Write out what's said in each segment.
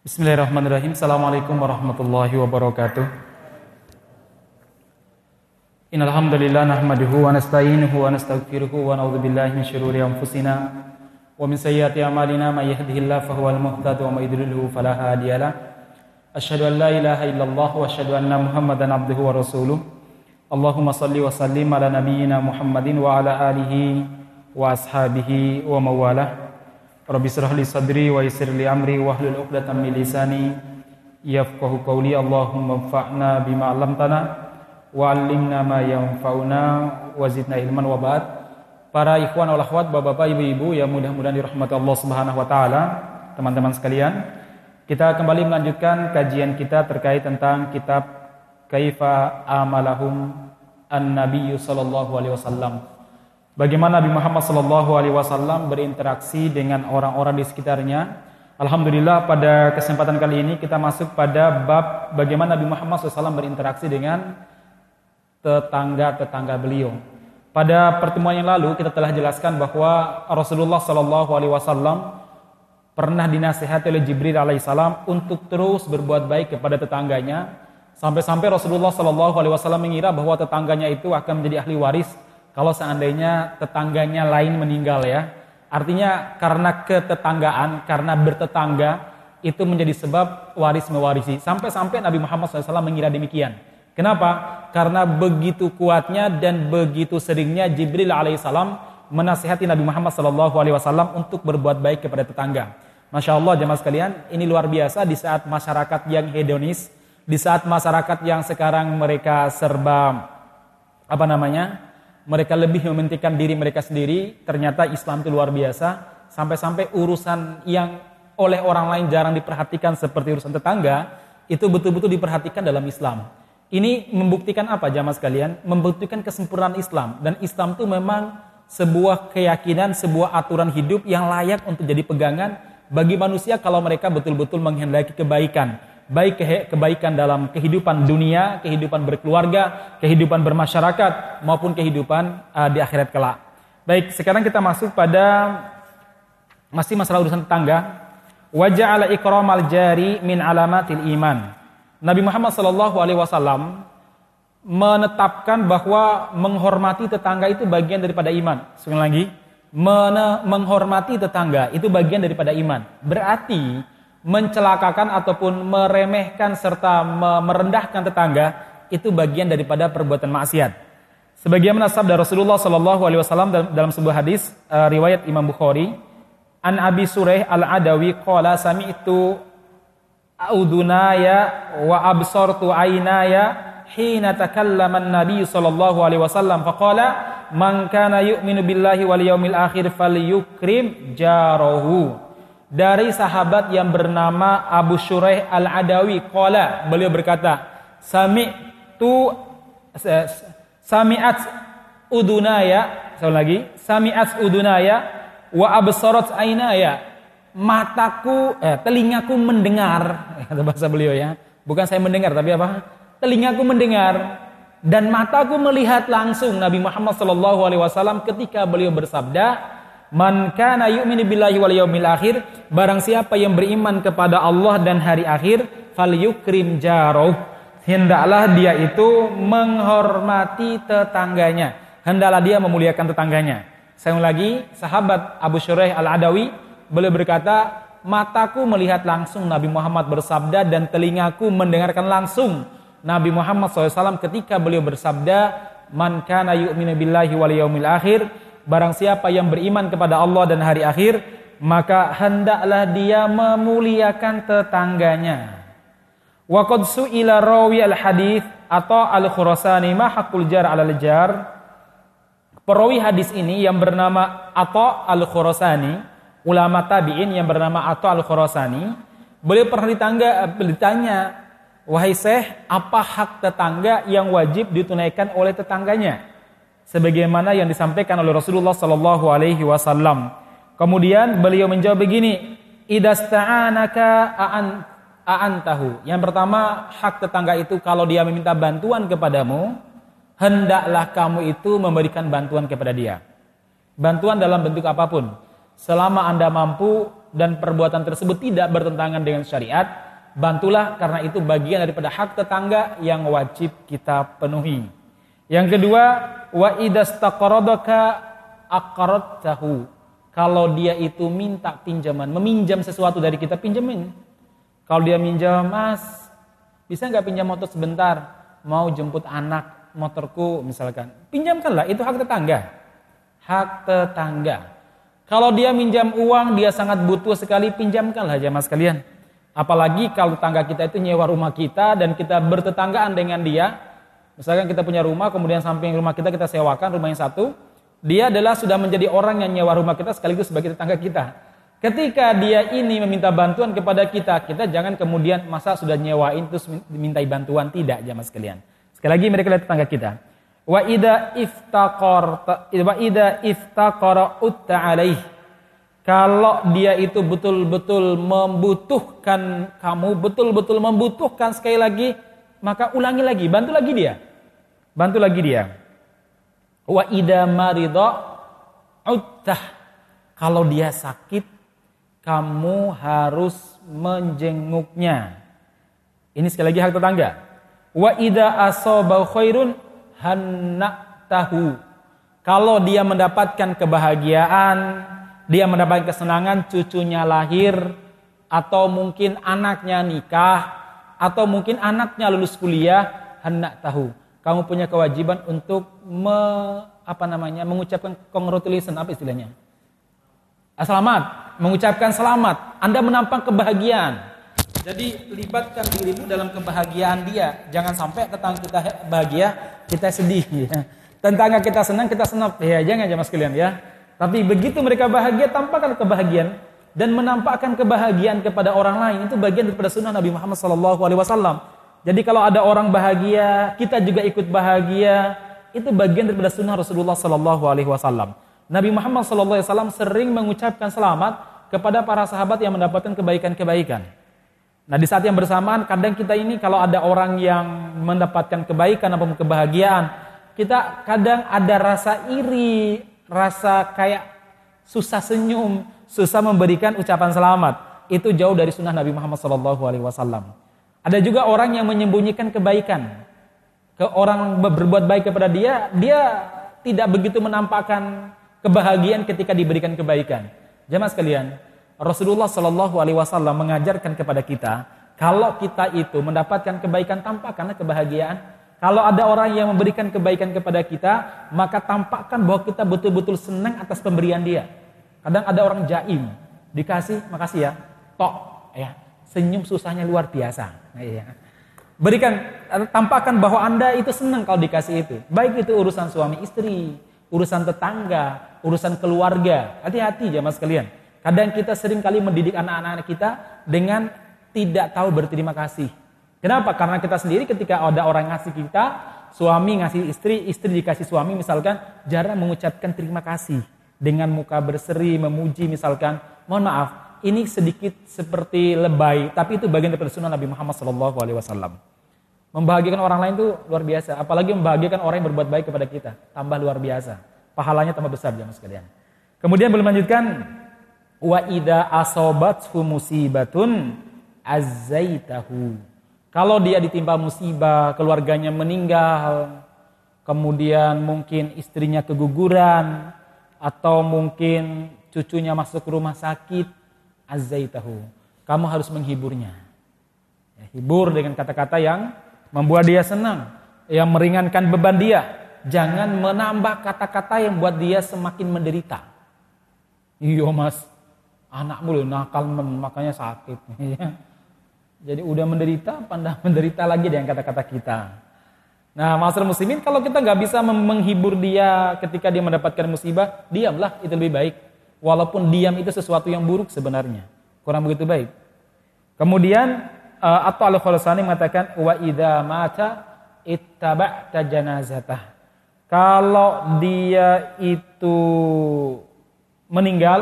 Bismillahirrahmanirrahim. Assalamualaikum warahmatullahi wabarakatuh. Innal hamdalillah nahmaduhu wa nasta'inuhu wa nastaghfiruhu wa na'udzu billahi min shururi anfusina wa min sayyiati a'malina may yahdihillahu fahuwal muhtadi wa may yudlilhu fala hadiyalah. Asyhadu an la ilaha illallah wa asyhadu anna Muhammadan abduhu wa rasuluh. Allahumma salli wa sallim ala nabiyyina Muhammadin wa ala alihi wa ashabihi wa mawalah. Rabbi israh li sadri wa yassir li amri wa hlul 'uqdatam min lisani yafqahu qawli. Allahumma anfa'na bima 'allamtana wa 'allimna ma yanfa'una wa zidna ilman. Wa ba'd. Para ikhwan wal akhwat, Bapak-bapak, Ibu-ibu yang mudah-mudahan dirahmati Allah Subhanahu wa taala, teman-teman sekalian, kita kembali melanjutkan kajian kita terkait tentang kitab Kaifa Amalahum An-Nabiyyu sallallahu alaihi wasallam Bagaimana Nabi Muhammad Sallallahu Alaihi Wasallam berinteraksi dengan orang-orang di sekitarnya. Alhamdulillah pada kesempatan kali ini kita masuk pada bab bagaimana Nabi Muhammad SAW berinteraksi dengan tetangga-tetangga beliau. Pada pertemuan yang lalu kita telah jelaskan bahwa Rasulullah Sallallahu Alaihi Wasallam pernah dinasihati oleh Jibril alaihissalam untuk terus berbuat baik kepada tetangganya sampai-sampai Rasulullah Sallallahu Alaihi Wasallam mengira bahwa tetangganya itu akan menjadi ahli waris kalau seandainya tetangganya lain meninggal ya. Artinya karena ketetanggaan, karena bertetangga itu menjadi sebab waris mewarisi. Sampai-sampai Nabi Muhammad SAW mengira demikian. Kenapa? Karena begitu kuatnya dan begitu seringnya Jibril alaihissalam menasihati Nabi Muhammad SAW untuk berbuat baik kepada tetangga. Masya Allah jemaah sekalian, ini luar biasa di saat masyarakat yang hedonis, di saat masyarakat yang sekarang mereka serba apa namanya mereka lebih mementingkan diri mereka sendiri, ternyata Islam itu luar biasa. Sampai-sampai urusan yang oleh orang lain jarang diperhatikan seperti urusan tetangga, itu betul-betul diperhatikan dalam Islam. Ini membuktikan apa jamaah sekalian? Membuktikan kesempurnaan Islam. Dan Islam itu memang sebuah keyakinan, sebuah aturan hidup yang layak untuk jadi pegangan bagi manusia kalau mereka betul-betul menghendaki kebaikan baik kebaikan dalam kehidupan dunia, kehidupan berkeluarga, kehidupan bermasyarakat maupun kehidupan uh, di akhirat kelak. Baik, sekarang kita masuk pada masih masalah urusan tetangga. Wajah ala ikramal jari min alamatil iman. Nabi Muhammad Shallallahu Alaihi Wasallam menetapkan bahwa menghormati tetangga itu bagian daripada iman. Sekali lagi, menghormati tetangga itu bagian daripada iman. Berarti mencelakakan ataupun meremehkan serta merendahkan tetangga itu bagian daripada perbuatan maksiat. Sebagaimana sabda Rasulullah Shallallahu Alaihi Wasallam dalam sebuah hadis uh, riwayat Imam Bukhari, An Abi Sureh Al Adawi qala sami itu audunaya wa absortu ainaya hina takallama Nabi sallallahu alaihi wasallam faqala man kana yu'minu billahi wal yawmil akhir falyukrim jarahu dari sahabat yang bernama Abu Shuraih Al-Adawi qala beliau berkata sami tu sami'at udunaya sekali lagi sami'at udunaya wa absarat ainaya. Mataku eh, telingaku mendengar kata bahasa beliau ya. Bukan saya mendengar tapi apa? Telingaku mendengar dan mataku melihat langsung Nabi Muhammad wasallam ketika beliau bersabda Man kana yu'minu billahi wal yawmil akhir, barang siapa yang beriman kepada Allah dan hari akhir, falyukrim jaroh. Hendaklah dia itu menghormati tetangganya. Hendaklah dia memuliakan tetangganya. Saya lagi, sahabat Abu Shuraih Al-Adawi, beliau berkata, mataku melihat langsung Nabi Muhammad bersabda dan telingaku mendengarkan langsung Nabi Muhammad SAW ketika beliau bersabda, Man kana yu'minu billahi wal yawmil akhir, Barang siapa yang beriman kepada Allah dan hari akhir, maka hendaklah dia memuliakan tetangganya. Wa qad su'ila rawi al-hadis atau al-Khurasani ma haqqul jar 'ala al-jar. Perawi hadis ini yang bernama Atha al-Khurasani, ulama tabi'in yang bernama Atha al-Khurasani, beliau pernah ditangga, ditanya, "Wahai Syekh, apa hak tetangga yang wajib ditunaikan oleh tetangganya?" Sebagaimana yang disampaikan oleh Rasulullah sallallahu alaihi wasallam. Kemudian beliau menjawab begini, idasta'anaka a'an a'antahu. Yang pertama, hak tetangga itu kalau dia meminta bantuan kepadamu, hendaklah kamu itu memberikan bantuan kepada dia. Bantuan dalam bentuk apa pun. Selama Anda mampu dan perbuatan tersebut tidak bertentangan dengan syariat, bantulah karena itu bagian daripada hak tetangga yang wajib kita penuhi. Yang kedua, wa idastaqaradaka aqradtahu. Kalau dia itu minta pinjaman, meminjam sesuatu dari kita pinjamin. Kalau dia minjam, "Mas, bisa nggak pinjam motor sebentar? Mau jemput anak motorku misalkan." Pinjamkanlah, itu hak tetangga. Hak tetangga. Kalau dia minjam uang, dia sangat butuh sekali, pinjamkanlah jamaah sekalian. Apalagi kalau tangga kita itu nyewa rumah kita dan kita bertetanggaan dengan dia. Misalkan kita punya rumah, kemudian samping rumah kita kita sewakan rumah yang satu. Dia adalah sudah menjadi orang yang nyewa rumah kita sekaligus sebagai tetangga kita. Ketika dia ini meminta bantuan kepada kita, kita jangan kemudian masa sudah nyewain terus dimintai bantuan tidak jamaah sekalian. Sekali lagi mereka lihat tetangga kita. Wa ida iftaqar wa ida iftaqara utta alaih. Kalau dia itu betul-betul membutuhkan kamu, betul-betul membutuhkan sekali lagi, maka ulangi lagi, bantu lagi dia. Bantu lagi dia. Wa ida marida uttah. Kalau dia sakit, kamu harus menjenguknya. Ini sekali lagi hak tetangga. Wa ida asaba khairun hendak tahu. Kalau dia mendapatkan kebahagiaan, dia mendapat kesenangan, cucunya lahir, atau mungkin anaknya nikah, atau mungkin anaknya lulus kuliah, hendak tahu. Kamu punya kewajiban untuk me, apa namanya mengucapkan congratulations apa istilahnya? Selamat, mengucapkan selamat. Anda menampang kebahagiaan. Jadi libatkan dirimu dalam kebahagiaan dia. Jangan sampai tetangga kita bahagia, kita sedih. Ya. Tetangga kita senang, kita senap. Ya, jangan aja mas kalian ya. Tapi begitu mereka bahagia, tampakkan kebahagiaan dan menampakkan kebahagiaan kepada orang lain itu bagian daripada sunnah Nabi Muhammad SAW. Jadi kalau ada orang bahagia, kita juga ikut bahagia. Itu bagian daripada sunnah Rasulullah SAW. Nabi Muhammad SAW sering mengucapkan selamat kepada para sahabat yang mendapatkan kebaikan-kebaikan. Nah di saat yang bersamaan kadang kita ini kalau ada orang yang mendapatkan kebaikan atau kebahagiaan, kita kadang ada rasa iri, rasa kayak susah senyum, susah memberikan ucapan selamat. Itu jauh dari sunnah Nabi Muhammad SAW. Ada juga orang yang menyembunyikan kebaikan. Ke orang berbuat baik kepada dia, dia tidak begitu menampakkan kebahagiaan ketika diberikan kebaikan. Jamaah sekalian, Rasulullah Shallallahu Alaihi Wasallam mengajarkan kepada kita, kalau kita itu mendapatkan kebaikan tampakkanlah kebahagiaan. Kalau ada orang yang memberikan kebaikan kepada kita, maka tampakkan bahwa kita betul-betul senang atas pemberian dia. Kadang ada orang jaim, dikasih, makasih ya, tok, ya, senyum susahnya luar biasa. Ya. Berikan, tampakkan bahwa anda itu senang kalau dikasih itu. Baik itu urusan suami istri, urusan tetangga, urusan keluarga. Hati-hati jamaah sekalian. Kadang kita sering kali mendidik anak-anak kita dengan tidak tahu berterima kasih. Kenapa? Karena kita sendiri ketika ada orang ngasih kita, suami ngasih istri, istri dikasih suami misalkan jarang mengucapkan terima kasih dengan muka berseri, memuji misalkan. Mohon maaf, ini sedikit seperti lebay, tapi itu bagian dari sunnah Nabi Muhammad SAW. Membahagiakan orang lain itu luar biasa, apalagi membahagiakan orang yang berbuat baik kepada kita, tambah luar biasa. Pahalanya tambah besar jamaah sekalian. Kemudian belum lanjutkan, wa ida asobathu musibatun azaitahu. Kalau dia ditimpa musibah, keluarganya meninggal, kemudian mungkin istrinya keguguran atau mungkin cucunya masuk rumah sakit, azaitahu. Kamu harus menghiburnya. Ya, hibur dengan kata-kata yang membuat dia senang, yang meringankan beban dia. Jangan menambah kata-kata yang buat dia semakin menderita. Iya mas, Anakmu loh nakal makanya sakit. Jadi udah menderita, pandang menderita lagi dengan kata-kata kita. Nah, masalah muslimin kalau kita nggak bisa menghibur dia ketika dia mendapatkan musibah, diamlah itu lebih baik. Walaupun diam itu sesuatu yang buruk sebenarnya, kurang begitu baik. Kemudian uh, atau al khalasani mengatakan wa idza mata ittaba'ta janazatah. Kalau dia itu meninggal,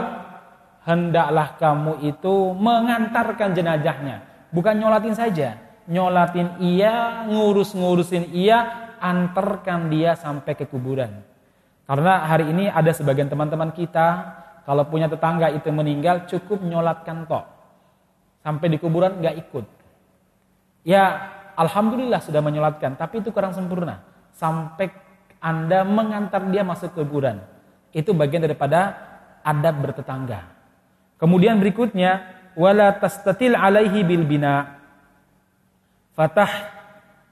hendaklah kamu itu mengantarkan jenazahnya. Bukan nyolatin saja. Nyolatin ia, ngurus-ngurusin ia, antarkan dia sampai ke kuburan. Karena hari ini ada sebagian teman-teman kita, kalau punya tetangga itu meninggal cukup nyolatkan tok. Sampai di kuburan nggak ikut. Ya alhamdulillah sudah menyolatkan, tapi itu kurang sempurna. Sampai Anda mengantar dia masuk ke kuburan. Itu bagian daripada adab bertetangga. Kemudian berikutnya wala tastatil alaihi bil bina. Fatah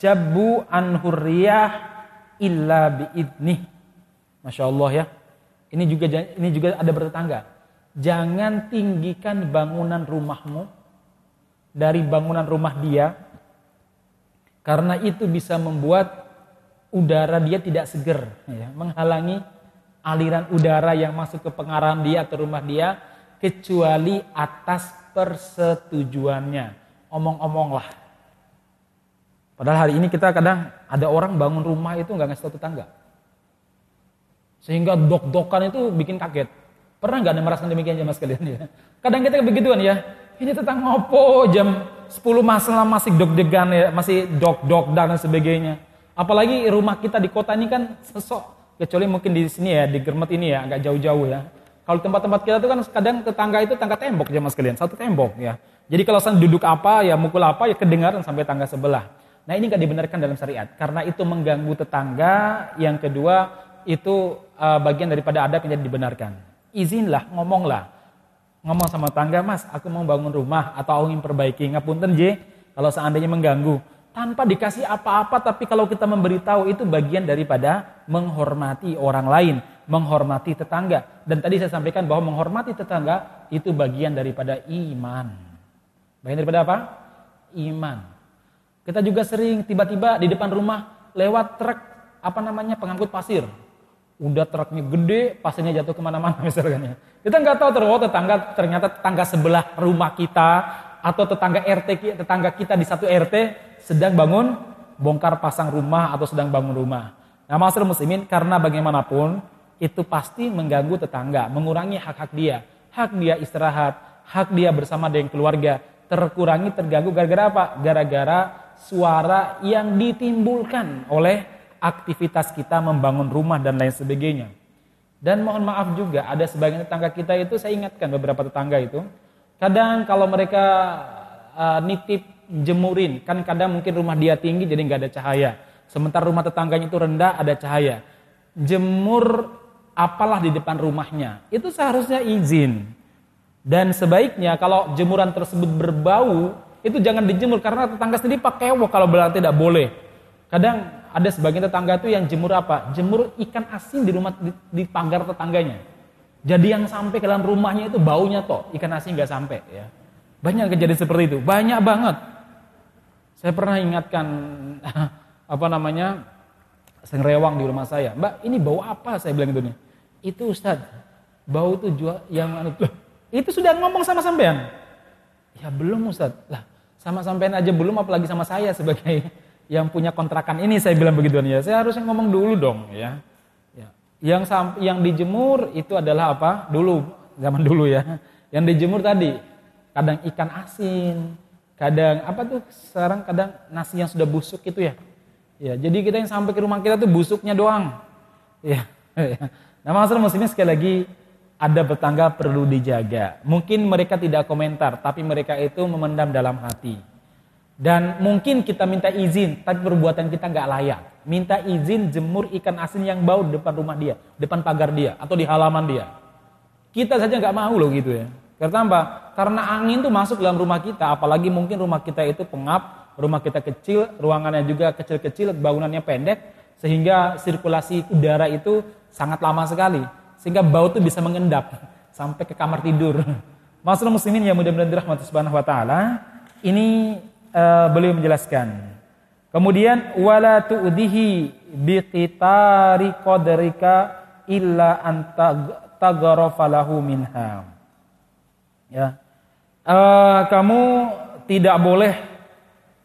jabu an hurriyah illa biidnih. Masya Allah ya. Ini juga ini juga ada bertetangga. Jangan tinggikan bangunan rumahmu dari bangunan rumah dia karena itu bisa membuat udara dia tidak seger ya, menghalangi aliran udara yang masuk ke pengarahan dia atau rumah dia kecuali atas persetujuannya. Omong-omong lah padahal hari ini kita kadang ada orang bangun rumah itu nggak ngasih tetangga sehingga dok-dokan itu bikin kaget. Pernah nggak anda merasakan demikian mas kalian ya? Kadang kita begituan ya. Ini tentang ngopo jam 10 masalah masih dok-degan ya, masih dok-dok dan sebagainya. Apalagi rumah kita di kota ini kan sesok. Kecuali mungkin di sini ya, di Germet ini ya, agak jauh-jauh ya. Kalau tempat-tempat kita tuh kan kadang tetangga itu tangga tembok ya mas kalian, satu tembok ya. Jadi kalau saya duduk apa ya mukul apa ya kedengaran sampai tangga sebelah. Nah ini nggak dibenarkan dalam syariat karena itu mengganggu tetangga. Yang kedua itu uh, bagian daripada adab yang dibenarkan. Izinlah, ngomonglah. Ngomong sama tangga, mas, aku mau bangun rumah atau ingin perbaiki. Ngapunten, J, kalau seandainya mengganggu. Tanpa dikasih apa-apa, tapi kalau kita memberitahu itu bagian daripada menghormati orang lain. Menghormati tetangga. Dan tadi saya sampaikan bahwa menghormati tetangga itu bagian daripada iman. Bagian daripada apa? Iman. Kita juga sering tiba-tiba di depan rumah lewat truk apa namanya pengangkut pasir udah truknya gede, pasirnya jatuh ke mana-mana misalnya. Kita nggak tahu terus, tetangga ternyata tetangga sebelah rumah kita atau tetangga RT tetangga kita di satu RT sedang bangun bongkar pasang rumah atau sedang bangun rumah. Nah, masalah muslimin karena bagaimanapun itu pasti mengganggu tetangga, mengurangi hak-hak dia. Hak dia istirahat, hak dia bersama dengan keluarga terkurangi, terganggu gara-gara apa? Gara-gara suara yang ditimbulkan oleh aktivitas kita membangun rumah dan lain sebagainya. Dan mohon maaf juga ada sebagian tetangga kita itu saya ingatkan beberapa tetangga itu kadang kalau mereka uh, nitip jemurin kan kadang mungkin rumah dia tinggi jadi nggak ada cahaya. Sementara rumah tetangganya itu rendah ada cahaya. Jemur apalah di depan rumahnya itu seharusnya izin. Dan sebaiknya kalau jemuran tersebut berbau itu jangan dijemur karena tetangga sendiri pakai kalau berarti tidak boleh. Kadang ada sebagian tetangga itu yang jemur apa? Jemur ikan asin di rumah di, di pagar tetangganya. Jadi yang sampai ke dalam rumahnya itu baunya toh, ikan asin nggak sampai ya. Banyak kejadian seperti itu, banyak banget. Saya pernah ingatkan apa namanya sengrewang di rumah saya. Mbak, ini bau apa? Saya bilang itu nih. Itu Ustaz, bau itu jual yang anu itu sudah ngomong sama sampean. Ya belum Ustaz. Lah, sama sampean aja belum apalagi sama saya sebagai yang punya kontrakan ini saya bilang begitu ya. Saya harusnya ngomong dulu dong ya. ya. Yang yang dijemur itu adalah apa? Dulu zaman dulu ya. Yang dijemur tadi kadang ikan asin, kadang apa tuh sekarang kadang nasi yang sudah busuk itu ya. Ya, jadi kita yang sampai ke rumah kita tuh busuknya doang. Ya. nah, masalah muslimnya sekali lagi ada tetangga perlu dijaga. Mungkin mereka tidak komentar, tapi mereka itu memendam dalam hati. Dan mungkin kita minta izin, tapi perbuatan kita nggak layak. Minta izin jemur ikan asin yang bau di depan rumah dia, depan pagar dia, atau di halaman dia. Kita saja nggak mau loh gitu ya. Karena apa? Karena angin tuh masuk dalam rumah kita, apalagi mungkin rumah kita itu pengap, rumah kita kecil, ruangannya juga kecil-kecil, bangunannya pendek, sehingga sirkulasi udara itu sangat lama sekali. Sehingga bau itu bisa mengendap sampai ke kamar tidur. Masalah muslimin yang mudah-mudahan dirahmati subhanahu wa ta'ala, ini uh, beliau menjelaskan. Kemudian wala tu'dihi biqitari qadrika illa anta tagharafalahu minha. Ya. Uh, kamu tidak boleh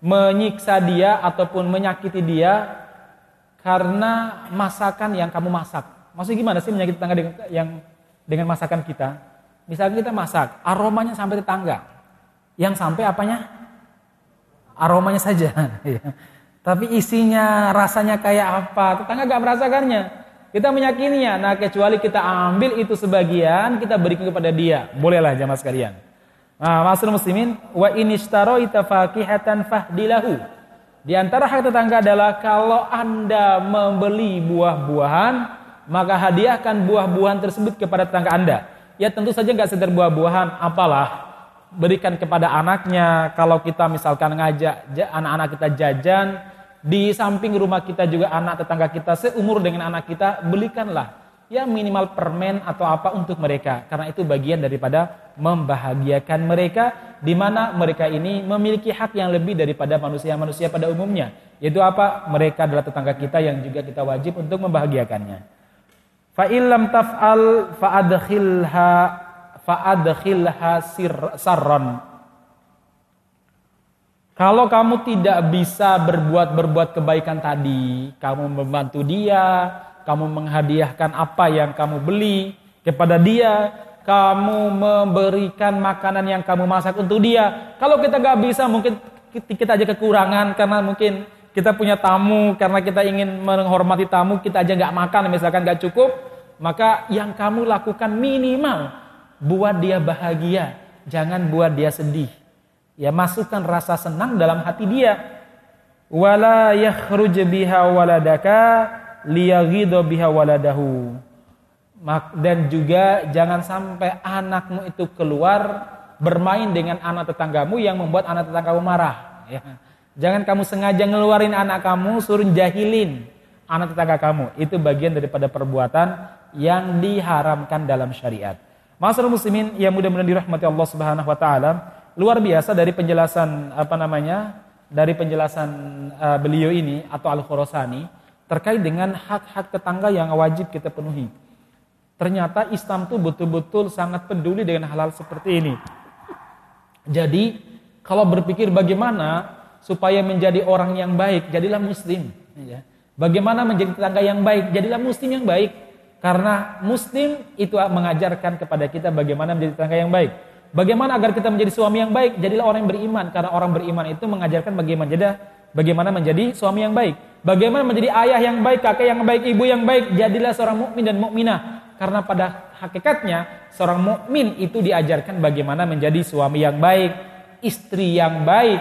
menyiksa dia ataupun menyakiti dia karena masakan yang kamu masak. Maksudnya gimana sih menyakiti tetangga dengan yang dengan masakan kita? Misalnya kita masak, aromanya sampai tetangga. Yang sampai apanya? Aromanya saja. Iya. Tapi isinya, rasanya kayak apa, tetangga gak merasakannya. Kita meyakininya. Nah, kecuali kita ambil itu sebagian, kita berikan kepada dia. Bolehlah jamaah sekalian. Nah, maksud muslimin, wa inishtaroita fakihatan fahdilahu. Di antara hak tetangga adalah kalau Anda membeli buah-buahan, maka hadiahkan buah-buahan tersebut kepada tetangga Anda. Ya tentu saja nggak sekedar buah-buahan, apalah berikan kepada anaknya. Kalau kita misalkan ngajak anak-anak kita jajan, di samping rumah kita juga anak tetangga kita seumur dengan anak kita, belikanlah ya minimal permen atau apa untuk mereka. Karena itu bagian daripada membahagiakan mereka di mana mereka ini memiliki hak yang lebih daripada manusia-manusia pada umumnya. Yaitu apa? Mereka adalah tetangga kita yang juga kita wajib untuk membahagiakannya. Fa illam taf'al fa'adkhilha fa'adkhilha sarran kalau kamu tidak bisa berbuat-berbuat kebaikan tadi, kamu membantu dia, kamu menghadiahkan apa yang kamu beli kepada dia, kamu memberikan makanan yang kamu masak untuk dia. Kalau kita nggak bisa, mungkin kita aja kekurangan karena mungkin kita punya tamu, karena kita ingin menghormati tamu, kita aja nggak makan, misalkan nggak cukup, maka yang kamu lakukan minimal buat dia bahagia, jangan buat dia sedih. Ya masukkan rasa senang dalam hati dia. Wala yakhruj biha waladaka liyaghidha biha waladahu. Dan juga jangan sampai anakmu itu keluar bermain dengan anak tetanggamu yang membuat anak tetanggamu marah ya. jangan kamu sengaja ngeluarin anak kamu suruh jahilin anak tetangga kamu. Itu bagian daripada perbuatan yang diharamkan dalam syariat Masalah muslimin yang mudah-mudahan dirahmati Allah Subhanahu wa taala luar biasa dari penjelasan apa namanya dari penjelasan uh, beliau ini atau Al Khurasani terkait dengan hak-hak tetangga yang wajib kita penuhi. Ternyata Islam tuh betul-betul sangat peduli dengan hal-hal seperti ini. Jadi kalau berpikir bagaimana supaya menjadi orang yang baik, jadilah Muslim. Ya. Bagaimana menjadi tetangga yang baik, jadilah Muslim yang baik. Karena Muslim itu mengajarkan kepada kita bagaimana menjadi tetangga yang baik. Bagaimana agar kita menjadi suami yang baik? Jadilah orang yang beriman karena orang beriman itu mengajarkan bagaimana jadi bagaimana menjadi suami yang baik. Bagaimana menjadi ayah yang baik, kakek yang baik, ibu yang baik? Jadilah seorang mukmin dan mukminah. Karena pada hakikatnya seorang mukmin itu diajarkan bagaimana menjadi suami yang baik, istri yang baik,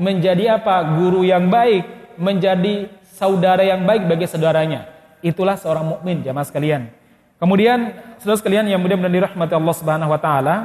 menjadi apa? guru yang baik, menjadi saudara yang baik bagi saudaranya. Itulah seorang mukmin jamaah sekalian. Kemudian saudara sekalian yang mudah-mudahan dirahmati Allah Subhanahu wa taala,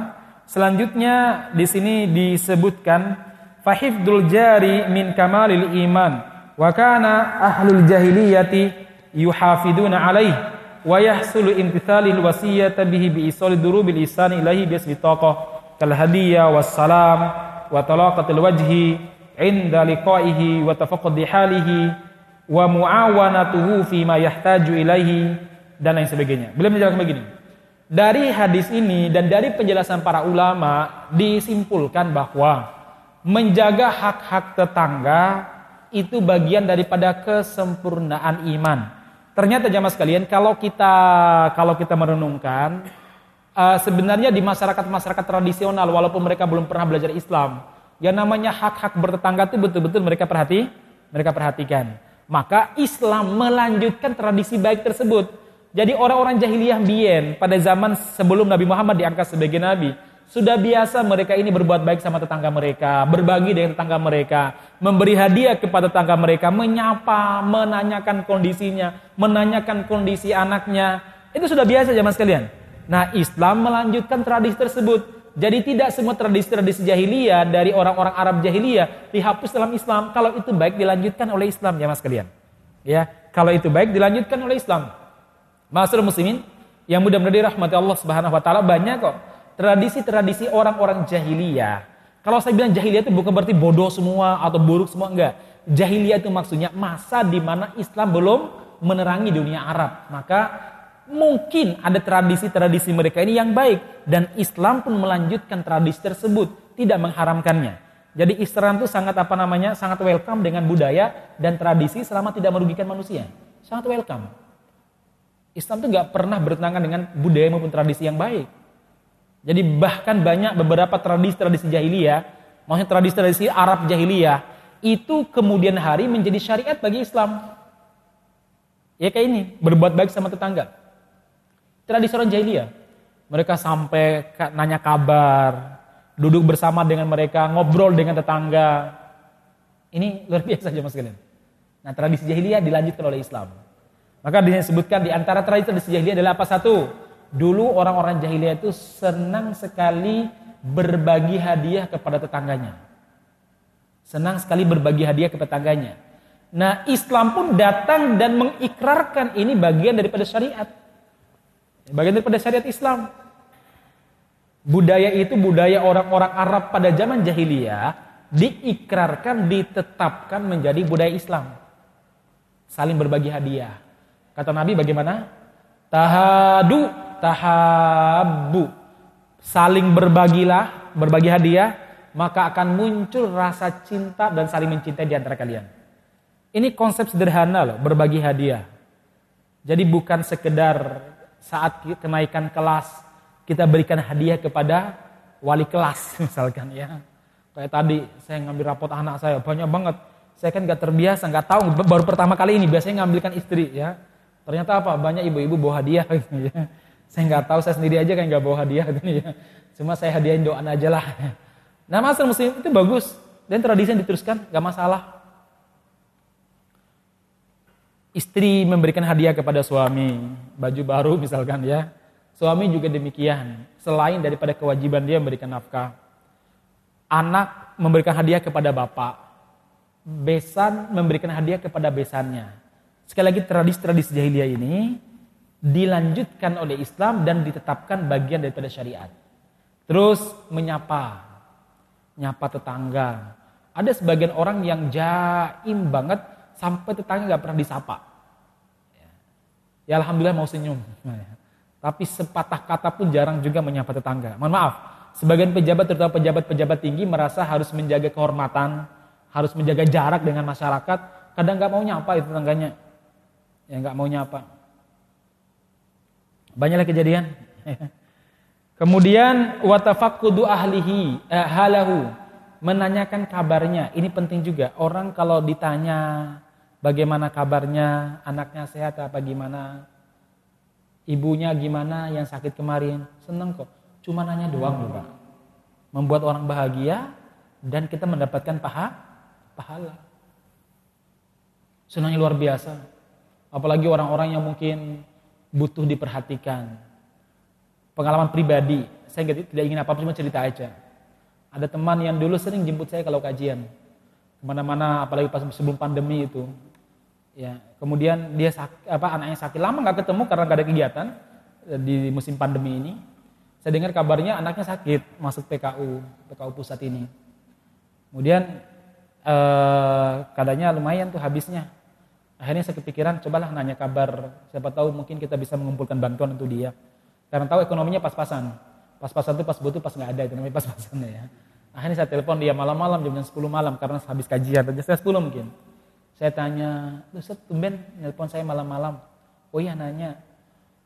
Selanjutnya di sini disebutkan fahifdul jari min kamalil iman wa kana ahlul jahiliyati yuhafiduna alaih wa yahsulu imtithalil wasiyata bihi bi isali durubil ihsan ilahi bi taqah kal hadiyah was salam wa talaqatil wajhi inda liqaihi wa tafaqqudi halihi wa muawanatuhu fi ma yahtaju ilaihi dan lain sebagainya. Beliau menjelaskan begini. Dari hadis ini dan dari penjelasan para ulama disimpulkan bahwa menjaga hak-hak tetangga itu bagian daripada kesempurnaan iman. Ternyata jamaah sekalian kalau kita kalau kita merenungkan uh, sebenarnya di masyarakat-masyarakat tradisional walaupun mereka belum pernah belajar Islam, yang namanya hak-hak bertetangga itu betul-betul mereka perhati mereka perhatikan. Maka Islam melanjutkan tradisi baik tersebut jadi orang-orang jahiliyah bien pada zaman sebelum Nabi Muhammad diangkat sebagai nabi, sudah biasa mereka ini berbuat baik sama tetangga mereka, berbagi dengan tetangga mereka, memberi hadiah kepada tetangga mereka, menyapa, menanyakan kondisinya, menanyakan kondisi anaknya. Itu sudah biasa zaman sekalian. Nah, Islam melanjutkan tradisi tersebut. Jadi tidak semua tradisi-tradisi jahiliyah dari orang-orang Arab jahiliyah dihapus dalam Islam. Kalau itu baik dilanjutkan oleh Islam, ya Mas kalian. Ya, kalau itu baik dilanjutkan oleh Islam. Masyarakat muslimin yang mudah-mudahan dirahmati Allah Subhanahu wa taala banyak kok tradisi-tradisi orang-orang jahiliyah. Kalau saya bilang jahiliyah itu bukan berarti bodoh semua atau buruk semua enggak. Jahiliyah itu maksudnya masa di mana Islam belum menerangi dunia Arab. Maka mungkin ada tradisi-tradisi mereka ini yang baik dan Islam pun melanjutkan tradisi tersebut, tidak mengharamkannya. Jadi Islam itu sangat apa namanya? sangat welcome dengan budaya dan tradisi selama tidak merugikan manusia. Sangat welcome. Islam itu nggak pernah bertentangan dengan budaya maupun tradisi yang baik. Jadi bahkan banyak beberapa tradisi-tradisi jahiliyah, maksudnya tradisi-tradisi Arab jahiliyah, itu kemudian hari menjadi syariat bagi Islam. Ya kayak ini, berbuat baik sama tetangga. Tradisi orang jahiliyah. Mereka sampai nanya kabar, duduk bersama dengan mereka, ngobrol dengan tetangga. Ini luar biasa aja mas kalian. Nah tradisi jahiliyah dilanjutkan oleh Islam. Maka disebutkan di antara tradisi jahiliyah adalah apa satu? Dulu orang-orang jahiliyah itu senang sekali berbagi hadiah kepada tetangganya. Senang sekali berbagi hadiah kepada tetangganya. Nah Islam pun datang dan mengikrarkan ini bagian daripada syariat. Bagian daripada syariat Islam. Budaya itu budaya orang-orang Arab pada zaman jahiliyah diikrarkan, ditetapkan menjadi budaya Islam. Saling berbagi hadiah. Kata Nabi bagaimana? Tahadu, tahabu. Saling berbagilah, berbagi hadiah, maka akan muncul rasa cinta dan saling mencintai di antara kalian. Ini konsep sederhana loh, berbagi hadiah. Jadi bukan sekedar saat kenaikan kelas kita berikan hadiah kepada wali kelas misalkan ya. Kayak tadi saya ngambil rapot anak saya banyak banget. Saya kan nggak terbiasa, nggak tahu baru pertama kali ini biasanya ngambilkan istri ya. Ternyata apa? Banyak ibu-ibu bawa hadiah gitu ya. Saya nggak tahu, saya sendiri aja kan nggak bawa hadiah gitu ya. Cuma saya hadiahin doa aja lah. Nah masalah muslim itu bagus dan tradisi yang diteruskan nggak masalah. Istri memberikan hadiah kepada suami, baju baru misalkan ya. Suami juga demikian. Selain daripada kewajiban dia memberikan nafkah. Anak memberikan hadiah kepada bapak. Besan memberikan hadiah kepada besannya. Sekali lagi tradisi-tradisi jahiliyah ini dilanjutkan oleh Islam dan ditetapkan bagian daripada syariat. Terus menyapa, nyapa tetangga. Ada sebagian orang yang jaim banget sampai tetangga nggak pernah disapa. Ya alhamdulillah mau senyum. Tapi sepatah kata pun jarang juga menyapa tetangga. Mohon maaf, sebagian pejabat terutama pejabat-pejabat tinggi merasa harus menjaga kehormatan, harus menjaga jarak dengan masyarakat. Kadang nggak mau nyapa itu tetangganya. Ya nggak mau nyapa. Banyaklah kejadian. Kemudian watafakudu ahlihi eh, halahu menanyakan kabarnya. Ini penting juga. Orang kalau ditanya bagaimana kabarnya, anaknya sehat apa gimana, ibunya gimana yang sakit kemarin. Seneng kok. Cuma nanya doang loh. Membuat orang bahagia dan kita mendapatkan paha, pahala. Senangnya luar biasa. Apalagi orang-orang yang mungkin butuh diperhatikan. Pengalaman pribadi, saya tidak ingin apa-apa cuma cerita aja. Ada teman yang dulu sering jemput saya kalau kajian. Ke mana-mana, apalagi pas sebelum pandemi itu. Ya, kemudian dia sakit, apa anaknya sakit lama nggak ketemu karena nggak ada kegiatan eh, di musim pandemi ini. Saya dengar kabarnya anaknya sakit masuk PKU, PKU pusat ini. Kemudian eh, kadanya lumayan tuh habisnya. Akhirnya saya kepikiran, cobalah nanya kabar. Siapa tahu mungkin kita bisa mengumpulkan bantuan untuk dia. Karena tahu ekonominya pas-pasan. Pas-pasan itu pas butuh pas nggak ada itu namanya pas-pasan ya. Akhirnya saya telepon dia malam-malam jam 10 malam karena habis kajian, jam 10 mungkin. Saya tanya, Ustaz tumben nelpon saya malam-malam. Oh iya nanya,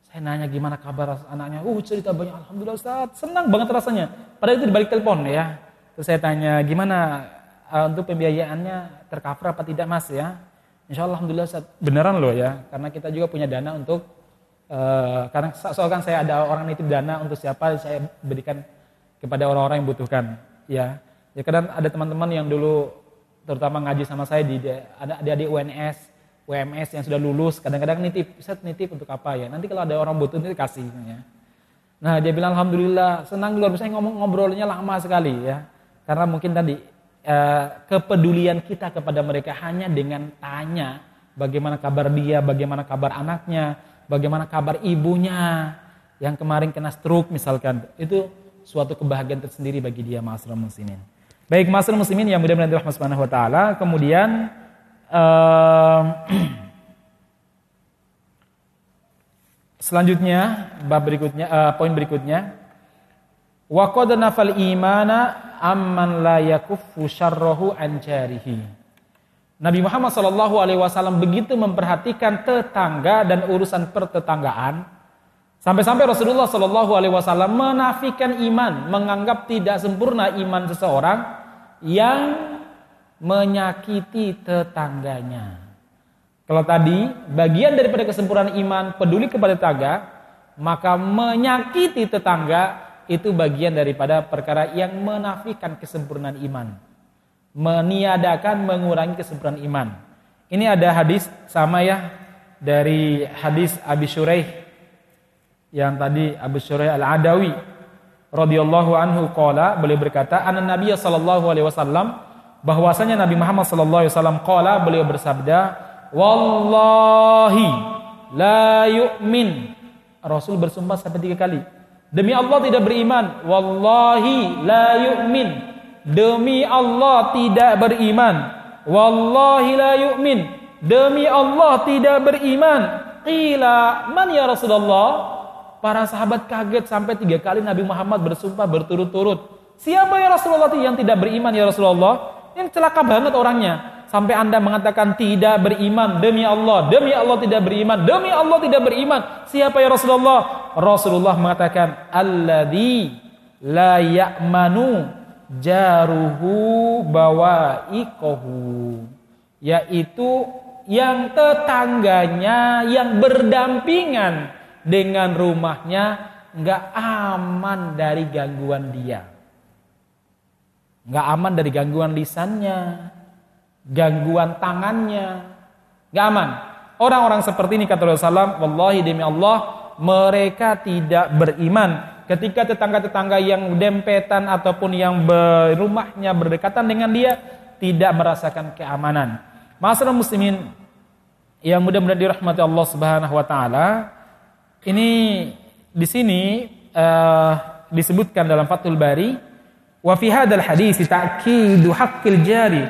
saya nanya gimana kabar anaknya. Uh cerita banyak, Alhamdulillah Ustaz, senang banget rasanya. Padahal itu dibalik telepon ya. Terus saya tanya, gimana uh, untuk pembiayaannya tercover apa tidak mas ya? Insya Allah Alhamdulillah Ustaz, beneran loh ya. Karena kita juga punya dana untuk, uh, karena soal kan saya ada orang nitip dana untuk siapa saya berikan kepada orang-orang yang butuhkan. Ya, ya kadang ada teman-teman yang dulu terutama ngaji sama saya di ada adik-adik UNS, UMS yang sudah lulus, kadang-kadang nitip, set nitip untuk apa ya? Nanti kalau ada orang butuh nanti kasih ya. Nah, dia bilang alhamdulillah, senang luar biasa ngomong ngobrolnya lama sekali ya. Karena mungkin tadi eh, kepedulian kita kepada mereka hanya dengan tanya bagaimana kabar dia, bagaimana kabar anaknya, bagaimana kabar ibunya yang kemarin kena stroke misalkan. Itu suatu kebahagiaan tersendiri bagi dia Mas muslimin. Baik masalah muslimin yang mudah-mudahan dirahmati Subhanahu wa taala. Kemudian uh, selanjutnya bab berikutnya uh, poin berikutnya wa qad nafal imana amman la yakuffu syarrahu an jarihi. Nabi Muhammad sallallahu alaihi wasallam begitu memperhatikan tetangga dan urusan pertetanggaan sampai-sampai Rasulullah sallallahu alaihi wasallam menafikan iman, menganggap tidak sempurna iman seseorang yang menyakiti tetangganya. Kalau tadi bagian daripada kesempurnaan iman peduli kepada tetangga, maka menyakiti tetangga itu bagian daripada perkara yang menafikan kesempurnaan iman. Meniadakan, mengurangi kesempurnaan iman. Ini ada hadis sama ya dari hadis Abi Shuraih yang tadi Abu Shuraih Al-Adawi radhiyallahu anhu qala beliau berkata anna Nabi sallallahu alaihi wasallam bahwasanya Nabi Muhammad sallallahu alaihi wasallam qala beliau bersabda wallahi la yu'min. Rasul bersumpah sampai tiga kali demi Allah tidak beriman. Wallahi la yu'min. Demi Allah tidak beriman. Wallahi la yu'min. Demi Allah tidak beriman. Qila man ya Rasulullah Para sahabat kaget sampai tiga kali Nabi Muhammad bersumpah berturut-turut. Siapa ya Rasulullah yang tidak beriman ya Rasulullah? Yang celaka banget orangnya. Sampai anda mengatakan tidak beriman demi Allah. Demi Allah tidak beriman. Demi Allah tidak beriman. Siapa ya Rasulullah? Rasulullah mengatakan. Alladhi la ya'manu jaruhu bawaikohu. Yaitu yang tetangganya yang berdampingan dengan rumahnya nggak aman dari gangguan dia. Nggak aman dari gangguan lisannya, gangguan tangannya, nggak aman. Orang-orang seperti ini kata Rasulullah, wallahi demi Allah, mereka tidak beriman ketika tetangga-tetangga yang dempetan ataupun yang berumahnya berdekatan dengan dia tidak merasakan keamanan. Masalah muslimin yang mudah-mudahan dirahmati Allah Subhanahu wa taala, ini di sini uh, disebutkan dalam Fathul Bari wa fi hadzal hadis ta'kidu haqqil jari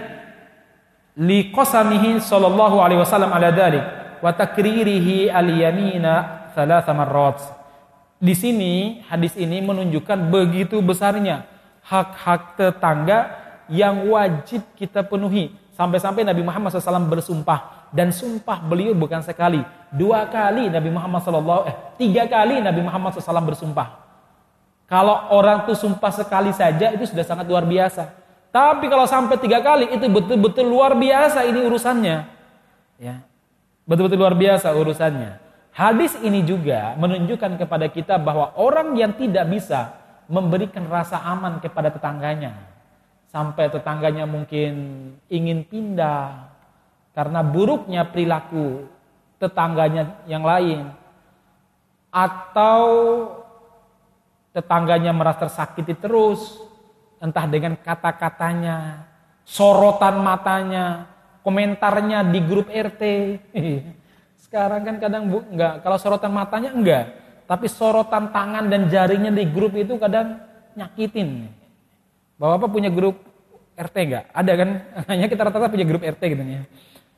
li qasamihi sallallahu alaihi wasallam ala dzalik wa takririhi al yamina thalatha marrat. Di sini hadis ini menunjukkan begitu besarnya hak-hak tetangga yang wajib kita penuhi sampai-sampai Nabi Muhammad SAW bersumpah dan sumpah beliau bukan sekali, dua kali Nabi Muhammad SAW, eh tiga kali Nabi Muhammad SAW bersumpah. Kalau orang tuh sumpah sekali saja itu sudah sangat luar biasa. Tapi kalau sampai tiga kali itu betul-betul luar biasa ini urusannya. Ya, betul-betul luar biasa urusannya. Hadis ini juga menunjukkan kepada kita bahwa orang yang tidak bisa memberikan rasa aman kepada tetangganya. Sampai tetangganya mungkin ingin pindah, karena buruknya perilaku tetangganya yang lain. Atau tetangganya merasa tersakiti terus. Entah dengan kata-katanya sorotan matanya komentarnya di grup RT sekarang kan kadang bu enggak. Kalau sorotan matanya enggak. Tapi sorotan tangan dan jarinya di grup itu kadang nyakitin. Bapak punya grup RT enggak? Ada kan? Hanya kita rata-rata punya grup RT gitu ya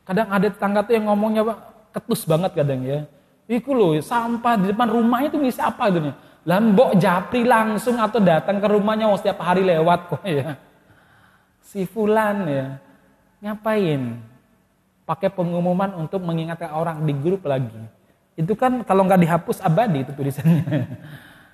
Kadang ada tetangga tuh yang ngomongnya Pak, ketus banget kadang ya. Iku loh, sampah di depan rumahnya itu bisa apa gitu nih. Lah mbok japri langsung atau datang ke rumahnya oh, setiap hari lewat kok ya. Si fulan ya. Ngapain? Pakai pengumuman untuk mengingatkan orang di grup lagi. Itu kan kalau nggak dihapus abadi itu tulisannya.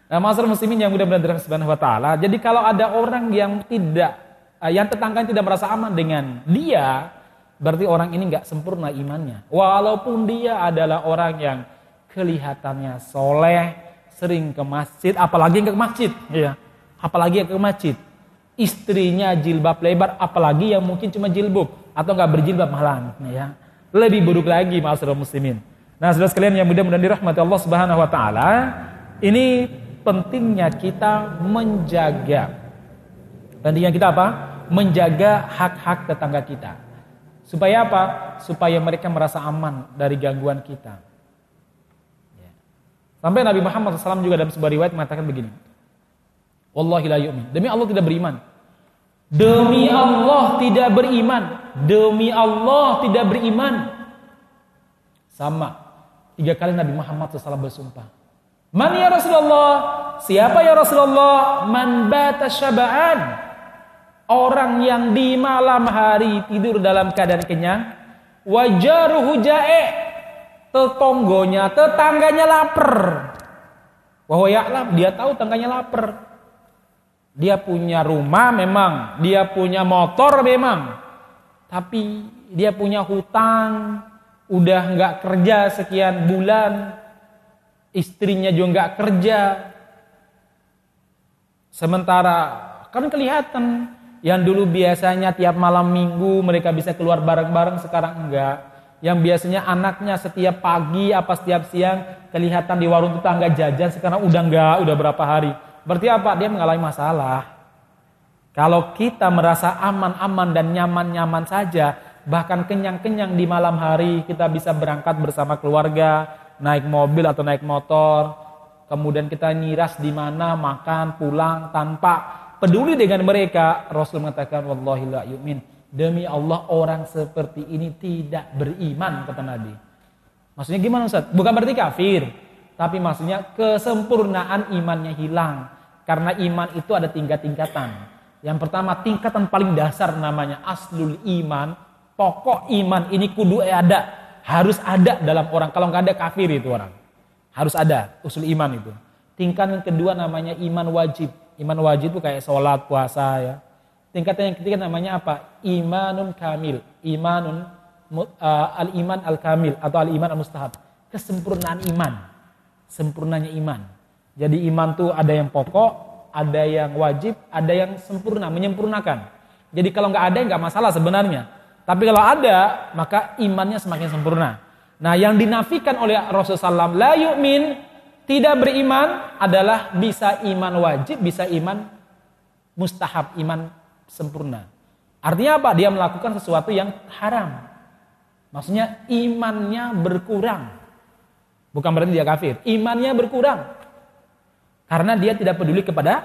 Nah, masalah muslimin yang mudah-mudahan dirahmati subhanahu wa taala. Jadi kalau ada orang yang tidak eh, yang tetangganya tidak merasa aman dengan dia, Berarti orang ini nggak sempurna imannya. Walaupun dia adalah orang yang kelihatannya soleh, sering ke masjid, apalagi ke masjid, ya, apalagi ke masjid. Istrinya jilbab lebar, apalagi yang mungkin cuma jilbab atau nggak berjilbab malam, ya. Lebih buruk lagi masalah muslimin. Nah, saudara sekalian yang mudah-mudahan dirahmati Allah Subhanahu wa taala, ini pentingnya kita menjaga. Pentingnya kita apa? Menjaga hak-hak tetangga kita. Supaya apa? Supaya mereka merasa aman dari gangguan kita. Ya. Sampai Nabi Muhammad SAW juga dalam sebuah riwayat mengatakan begini. Wallahi la yu'min. Demi Allah tidak beriman. Demi Allah tidak beriman. Demi Allah tidak beriman. Sama. Tiga kali Nabi Muhammad SAW bersumpah. Man ya Rasulullah? Siapa ya Rasulullah? Man bata syaba'an Orang yang di malam hari tidur dalam keadaan kenyang, wajaruhu jae, tetonggonya, tetangganya lapar. Wahwa ya'lam, dia tahu tetangganya lapar. Dia punya rumah memang, dia punya motor memang. Tapi dia punya hutang, udah nggak kerja sekian bulan, istrinya juga nggak kerja. Sementara kan kelihatan yang dulu biasanya tiap malam minggu mereka bisa keluar bareng-bareng sekarang enggak. Yang biasanya anaknya setiap pagi apa setiap siang kelihatan di warung tetangga jajan sekarang udah enggak, udah berapa hari. Berarti apa? Dia mengalami masalah. Kalau kita merasa aman-aman dan nyaman-nyaman saja, bahkan kenyang-kenyang di malam hari, kita bisa berangkat bersama keluarga, naik mobil atau naik motor, kemudian kita nyiras di mana, makan, pulang tanpa peduli dengan mereka. Rasul mengatakan, Wallahi la yu'min. Demi Allah orang seperti ini tidak beriman, kata Nabi. Maksudnya gimana Ustaz? Bukan berarti kafir. Tapi maksudnya kesempurnaan imannya hilang. Karena iman itu ada tingkat-tingkatan. Yang pertama tingkatan paling dasar namanya aslul iman. Pokok iman ini kudu ada. Harus ada dalam orang. Kalau nggak ada kafir itu orang. Harus ada usul iman itu. Tingkatan kedua namanya iman wajib. Iman wajib itu kayak sholat, puasa ya. Tingkatan yang ketiga namanya apa? Imanun kamil. Imanun uh, al-iman al-kamil atau al-iman al-mustahab. Kesempurnaan iman. Sempurnanya iman. Jadi iman tuh ada yang pokok, ada yang wajib, ada yang sempurna, menyempurnakan. Jadi kalau nggak ada nggak masalah sebenarnya. Tapi kalau ada, maka imannya semakin sempurna. Nah, yang dinafikan oleh Rasulullah SAW, la yu'min, tidak beriman adalah bisa iman wajib, bisa iman mustahab, iman sempurna. Artinya apa? Dia melakukan sesuatu yang haram. Maksudnya imannya berkurang. Bukan berarti dia kafir. Imannya berkurang. Karena dia tidak peduli kepada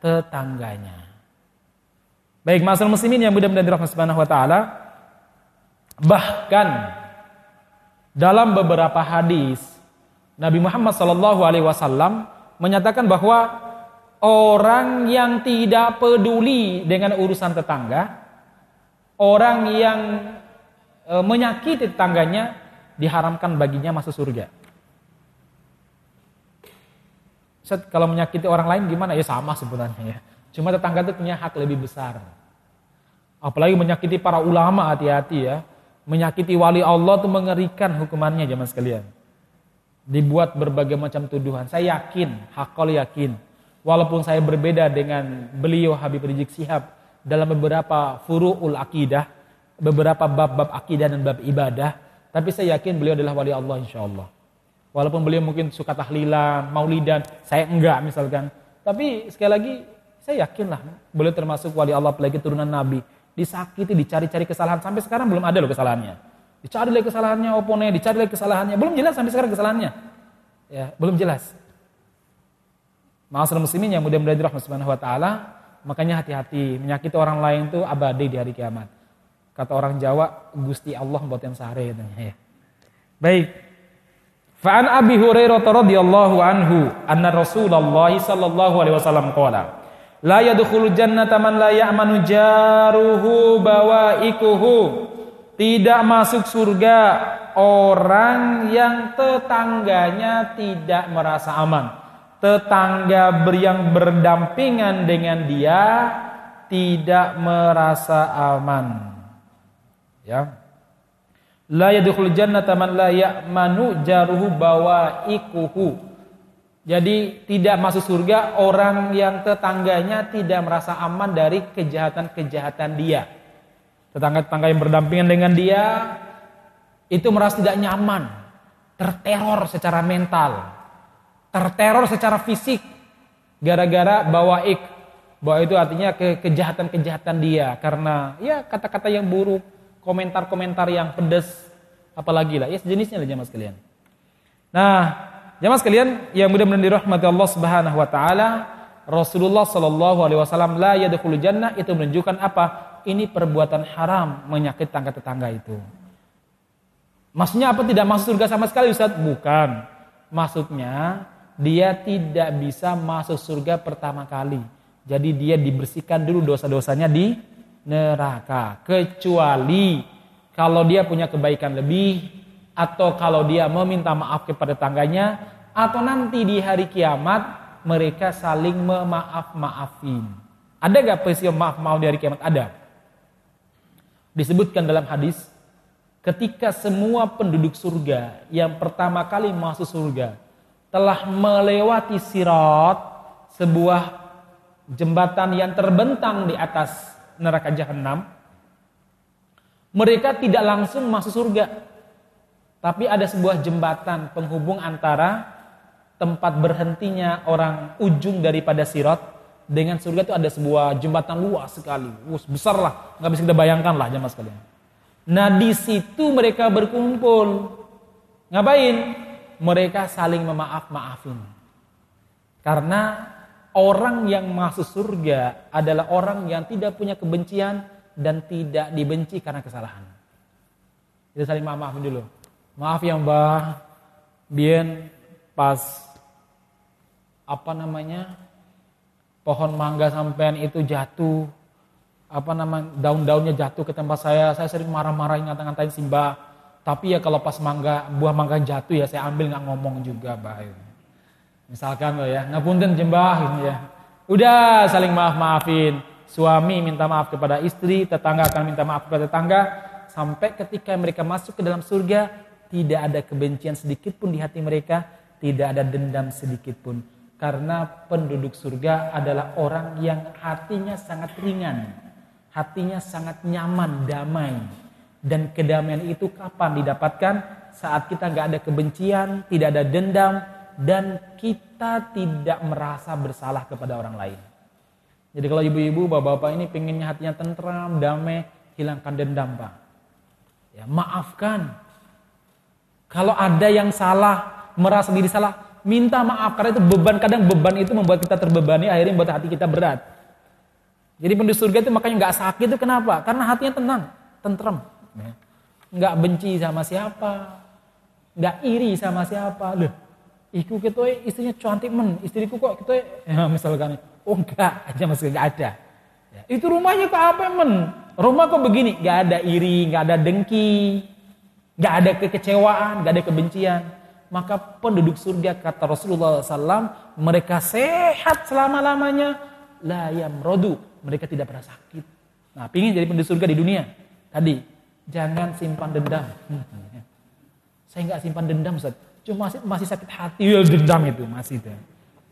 tetangganya. Baik, masalah muslimin yang mudah-mudahan dirahmati Subhanahu wa taala. Bahkan dalam beberapa hadis Nabi Muhammad Shallallahu Alaihi Wasallam menyatakan bahwa orang yang tidak peduli dengan urusan tetangga, orang yang e, menyakiti tetangganya diharamkan baginya masuk surga. Set, kalau menyakiti orang lain gimana? Ya sama sebenarnya ya. Cuma tetangga itu punya hak lebih besar. Apalagi menyakiti para ulama hati-hati ya. Menyakiti wali Allah itu mengerikan hukumannya zaman sekalian dibuat berbagai macam tuduhan. Saya yakin, hakol yakin, walaupun saya berbeda dengan beliau Habib Rizik Sihab dalam beberapa furu'ul akidah, beberapa bab-bab akidah dan bab ibadah, tapi saya yakin beliau adalah wali Allah insya Allah. Walaupun beliau mungkin suka tahlilan, maulidan, saya enggak misalkan. Tapi sekali lagi, saya yakin lah beliau termasuk wali Allah apalagi turunan Nabi. Disakiti, dicari-cari kesalahan. Sampai sekarang belum ada loh kesalahannya. Dicari lagi kesalahannya oponnya, dicari lagi kesalahannya. Belum jelas sampai sekarang kesalahannya. Ya, belum jelas. Masalah muslimin yang mudah-mudahan dirahmati subhanahu wa ta'ala. Makanya hati-hati, menyakiti orang lain itu abadi di hari kiamat. Kata orang Jawa, Gusti Allah buat yang sehari. Ya. Baik. Fa'an Abi Hurairah radhiyallahu anhu anna Rasulullah sallallahu alaihi wasallam qala La yadkhulu jannata man la ya'manu jaruhu bawaikuhu tidak masuk surga orang yang tetangganya tidak merasa aman. Tetangga yang berdampingan dengan dia tidak merasa aman. Ya. La yadkhul jannata man la ya'manu jaruhu bawaikuhu. Jadi tidak masuk surga orang yang tetangganya tidak merasa aman dari kejahatan-kejahatan dia tetangga-tetangga yang berdampingan dengan dia itu merasa tidak nyaman, terteror secara mental, terteror secara fisik gara-gara bawa ik. Bawa itu artinya ke kejahatan-kejahatan dia karena ya kata-kata yang buruk, komentar-komentar yang pedas, apalagi lah ya sejenisnya lah jamaah sekalian. Nah, jamaah sekalian yang mudah-mudahan dirahmati Allah Subhanahu wa taala, Rasulullah Shallallahu alaihi wasallam la yadkhulul jannah itu menunjukkan apa? ini perbuatan haram menyakit tangga-tetangga itu. Maksudnya apa tidak masuk surga sama sekali Ustaz? Bukan. Maksudnya dia tidak bisa masuk surga pertama kali. Jadi dia dibersihkan dulu dosa-dosanya di neraka. Kecuali kalau dia punya kebaikan lebih atau kalau dia meminta maaf kepada tangganya atau nanti di hari kiamat mereka saling memaaf-maafin. Ada gak peristiwa maaf-maaf di hari kiamat? Ada disebutkan dalam hadis ketika semua penduduk surga yang pertama kali masuk surga telah melewati sirat sebuah jembatan yang terbentang di atas neraka jahanam mereka tidak langsung masuk surga tapi ada sebuah jembatan penghubung antara tempat berhentinya orang ujung daripada sirat dengan surga itu ada sebuah jembatan luas sekali, luas besar lah, nggak bisa kita bayangkan lah jemaah sekalian. Nah di situ mereka berkumpul, ngapain? Mereka saling memaaf maafin, karena orang yang masuk surga adalah orang yang tidak punya kebencian dan tidak dibenci karena kesalahan. Kita saling maaf maafin dulu. Maaf ya mbah, bien pas apa namanya pohon mangga sampean itu jatuh apa nama daun-daunnya jatuh ke tempat saya saya sering marah-marahin ngata-ngatain Simba tapi ya kalau pas mangga buah mangga jatuh ya saya ambil nggak ngomong juga baik misalkan lo ya ngapunten jembah ini ya. Udah saling maaf maafin suami minta maaf kepada istri tetangga akan minta maaf kepada tetangga. Sampai ketika mereka masuk ke dalam surga tidak ada kebencian sedikit pun di hati mereka tidak ada dendam sedikit pun karena penduduk surga adalah orang yang hatinya sangat ringan, hatinya sangat nyaman, damai. Dan kedamaian itu kapan didapatkan? Saat kita nggak ada kebencian, tidak ada dendam, dan kita tidak merasa bersalah kepada orang lain. Jadi kalau ibu-ibu, bapak-bapak ini pengennya hatinya tentram, damai, hilangkan dendam pak. Ya, maafkan. Kalau ada yang salah, merasa diri salah, minta maaf karena itu beban kadang beban itu membuat kita terbebani akhirnya membuat hati kita berat. Jadi penduduk surga itu makanya nggak sakit itu kenapa? Karena hatinya tenang, tentrem, ya. nggak benci sama siapa, nggak iri sama siapa. Loh, iku kita istrinya cantik men, istriku kok kita ya, misalkan, oh enggak aja masih nggak ada. Ya. Itu rumahnya kok apa men? Rumah kok begini? Nggak ada iri, nggak ada dengki, nggak ada kekecewaan, nggak ada kebencian maka penduduk surga kata Rasulullah SAW mereka sehat selama-lamanya. La rodu mereka tidak pernah sakit. Nah pingin jadi penduduk surga di dunia. Tadi jangan simpan dendam. Saya nggak simpan dendam Ustaz. Cuma masih, masih sakit hati. Ya dendam itu masih itu.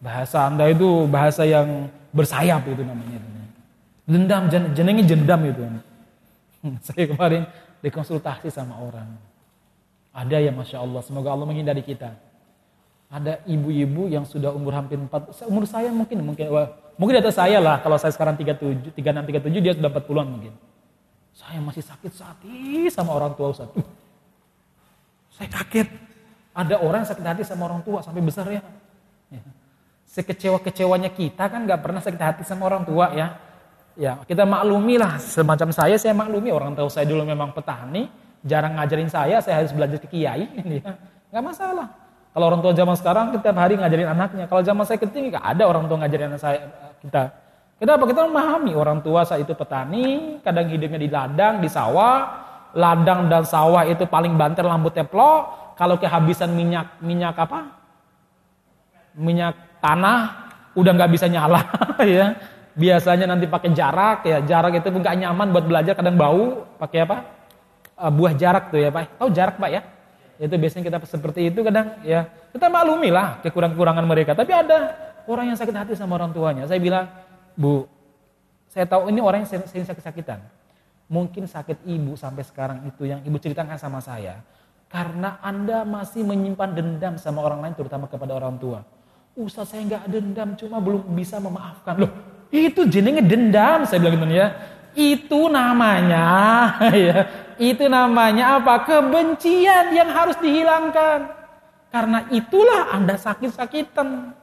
Bahasa anda itu bahasa yang bersayap itu namanya. Dendam jenengnya jendam itu. Saya kemarin dikonsultasi sama orang ada ya Masya Allah, semoga Allah menghindari kita. Ada ibu-ibu yang sudah umur hampir 4, umur saya mungkin, mungkin wah, mungkin di atas saya lah, kalau saya sekarang 37, 36, 37, dia sudah 40-an mungkin. Saya masih sakit hati sama orang tua Ustaz. Saya kaget. Ada orang sakit hati sama orang tua sampai besar ya. ya. Sekecewa-kecewanya kita kan gak pernah sakit hati sama orang tua ya. Ya, kita maklumi lah semacam saya, saya maklumi orang tua saya dulu memang petani, jarang ngajarin saya, saya harus belajar ke kiai, nggak masalah. Kalau orang tua zaman sekarang setiap hari ngajarin anaknya. Kalau zaman saya kecil nggak ada orang tua ngajarin anak saya kita. Kenapa? Kita memahami orang tua saya itu petani, kadang hidupnya di ladang, di sawah. Ladang dan sawah itu paling banter lampu teplok. Kalau kehabisan minyak minyak apa? Minyak tanah udah nggak bisa nyala ya. Biasanya nanti pakai jarak ya. Jarak itu nggak nyaman buat belajar, kadang bau. Pakai apa? Uh, buah jarak tuh ya Pak. Tahu jarak Pak ya? Itu biasanya kita seperti itu kadang ya kita maklumi lah kekurangan-kekurangan mereka. Tapi ada orang yang sakit hati sama orang tuanya. Saya bilang, Bu, saya tahu ini orang yang sering sakit-sakitan. Mungkin sakit ibu sampai sekarang itu yang ibu ceritakan sama saya. Karena Anda masih menyimpan dendam sama orang lain terutama kepada orang tua. Ustaz saya nggak dendam cuma belum bisa memaafkan. Loh itu jenenge dendam saya bilang gitu ya. Itu namanya ya itu namanya apa? Kebencian yang harus dihilangkan. Karena itulah Anda sakit-sakitan.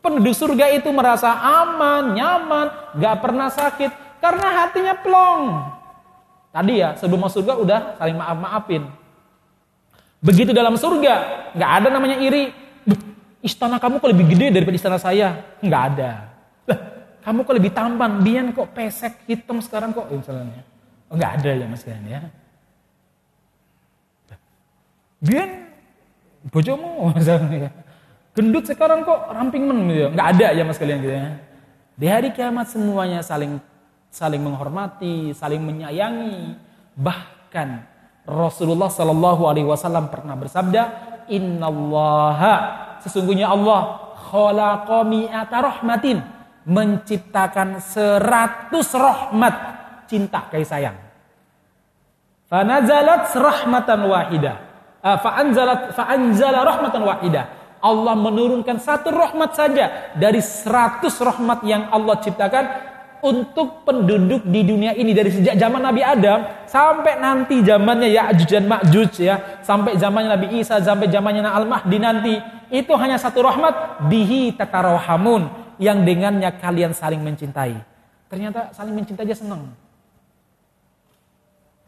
Penduduk surga itu merasa aman, nyaman, gak pernah sakit. Karena hatinya plong. Tadi ya, sebelum masuk surga udah saling maaf-maafin. Begitu dalam surga, gak ada namanya iri. Istana kamu kok lebih gede daripada istana saya? Gak ada. Kamu kok lebih tampan, biar kok pesek hitam sekarang kok misalnya. Oh, enggak ada ya mas Gan ya. Biar bojomu misalnya. Gendut sekarang kok ramping men gitu. Enggak ada ya mas kalian gitu ya. Di hari kiamat semuanya saling saling menghormati, saling menyayangi, bahkan Rasulullah Shallallahu Alaihi Wasallam pernah bersabda, Innallaha sesungguhnya Allah khalaqami'ata rahmatin menciptakan seratus rahmat cinta kasih sayang. Fanazalat rahmatan wahidah. Uh, fa'anzalat fa'anzala rahmatan wahidah. Allah menurunkan satu rahmat saja dari seratus rahmat yang Allah ciptakan untuk penduduk di dunia ini dari sejak zaman Nabi Adam sampai nanti zamannya Ya'juj dan Ma'juj ya, sampai zamannya Nabi Isa, sampai zamannya Al-Mahdi nanti, itu hanya satu rahmat bihi tatarohamun yang dengannya kalian saling mencintai. Ternyata saling mencintai aja senang.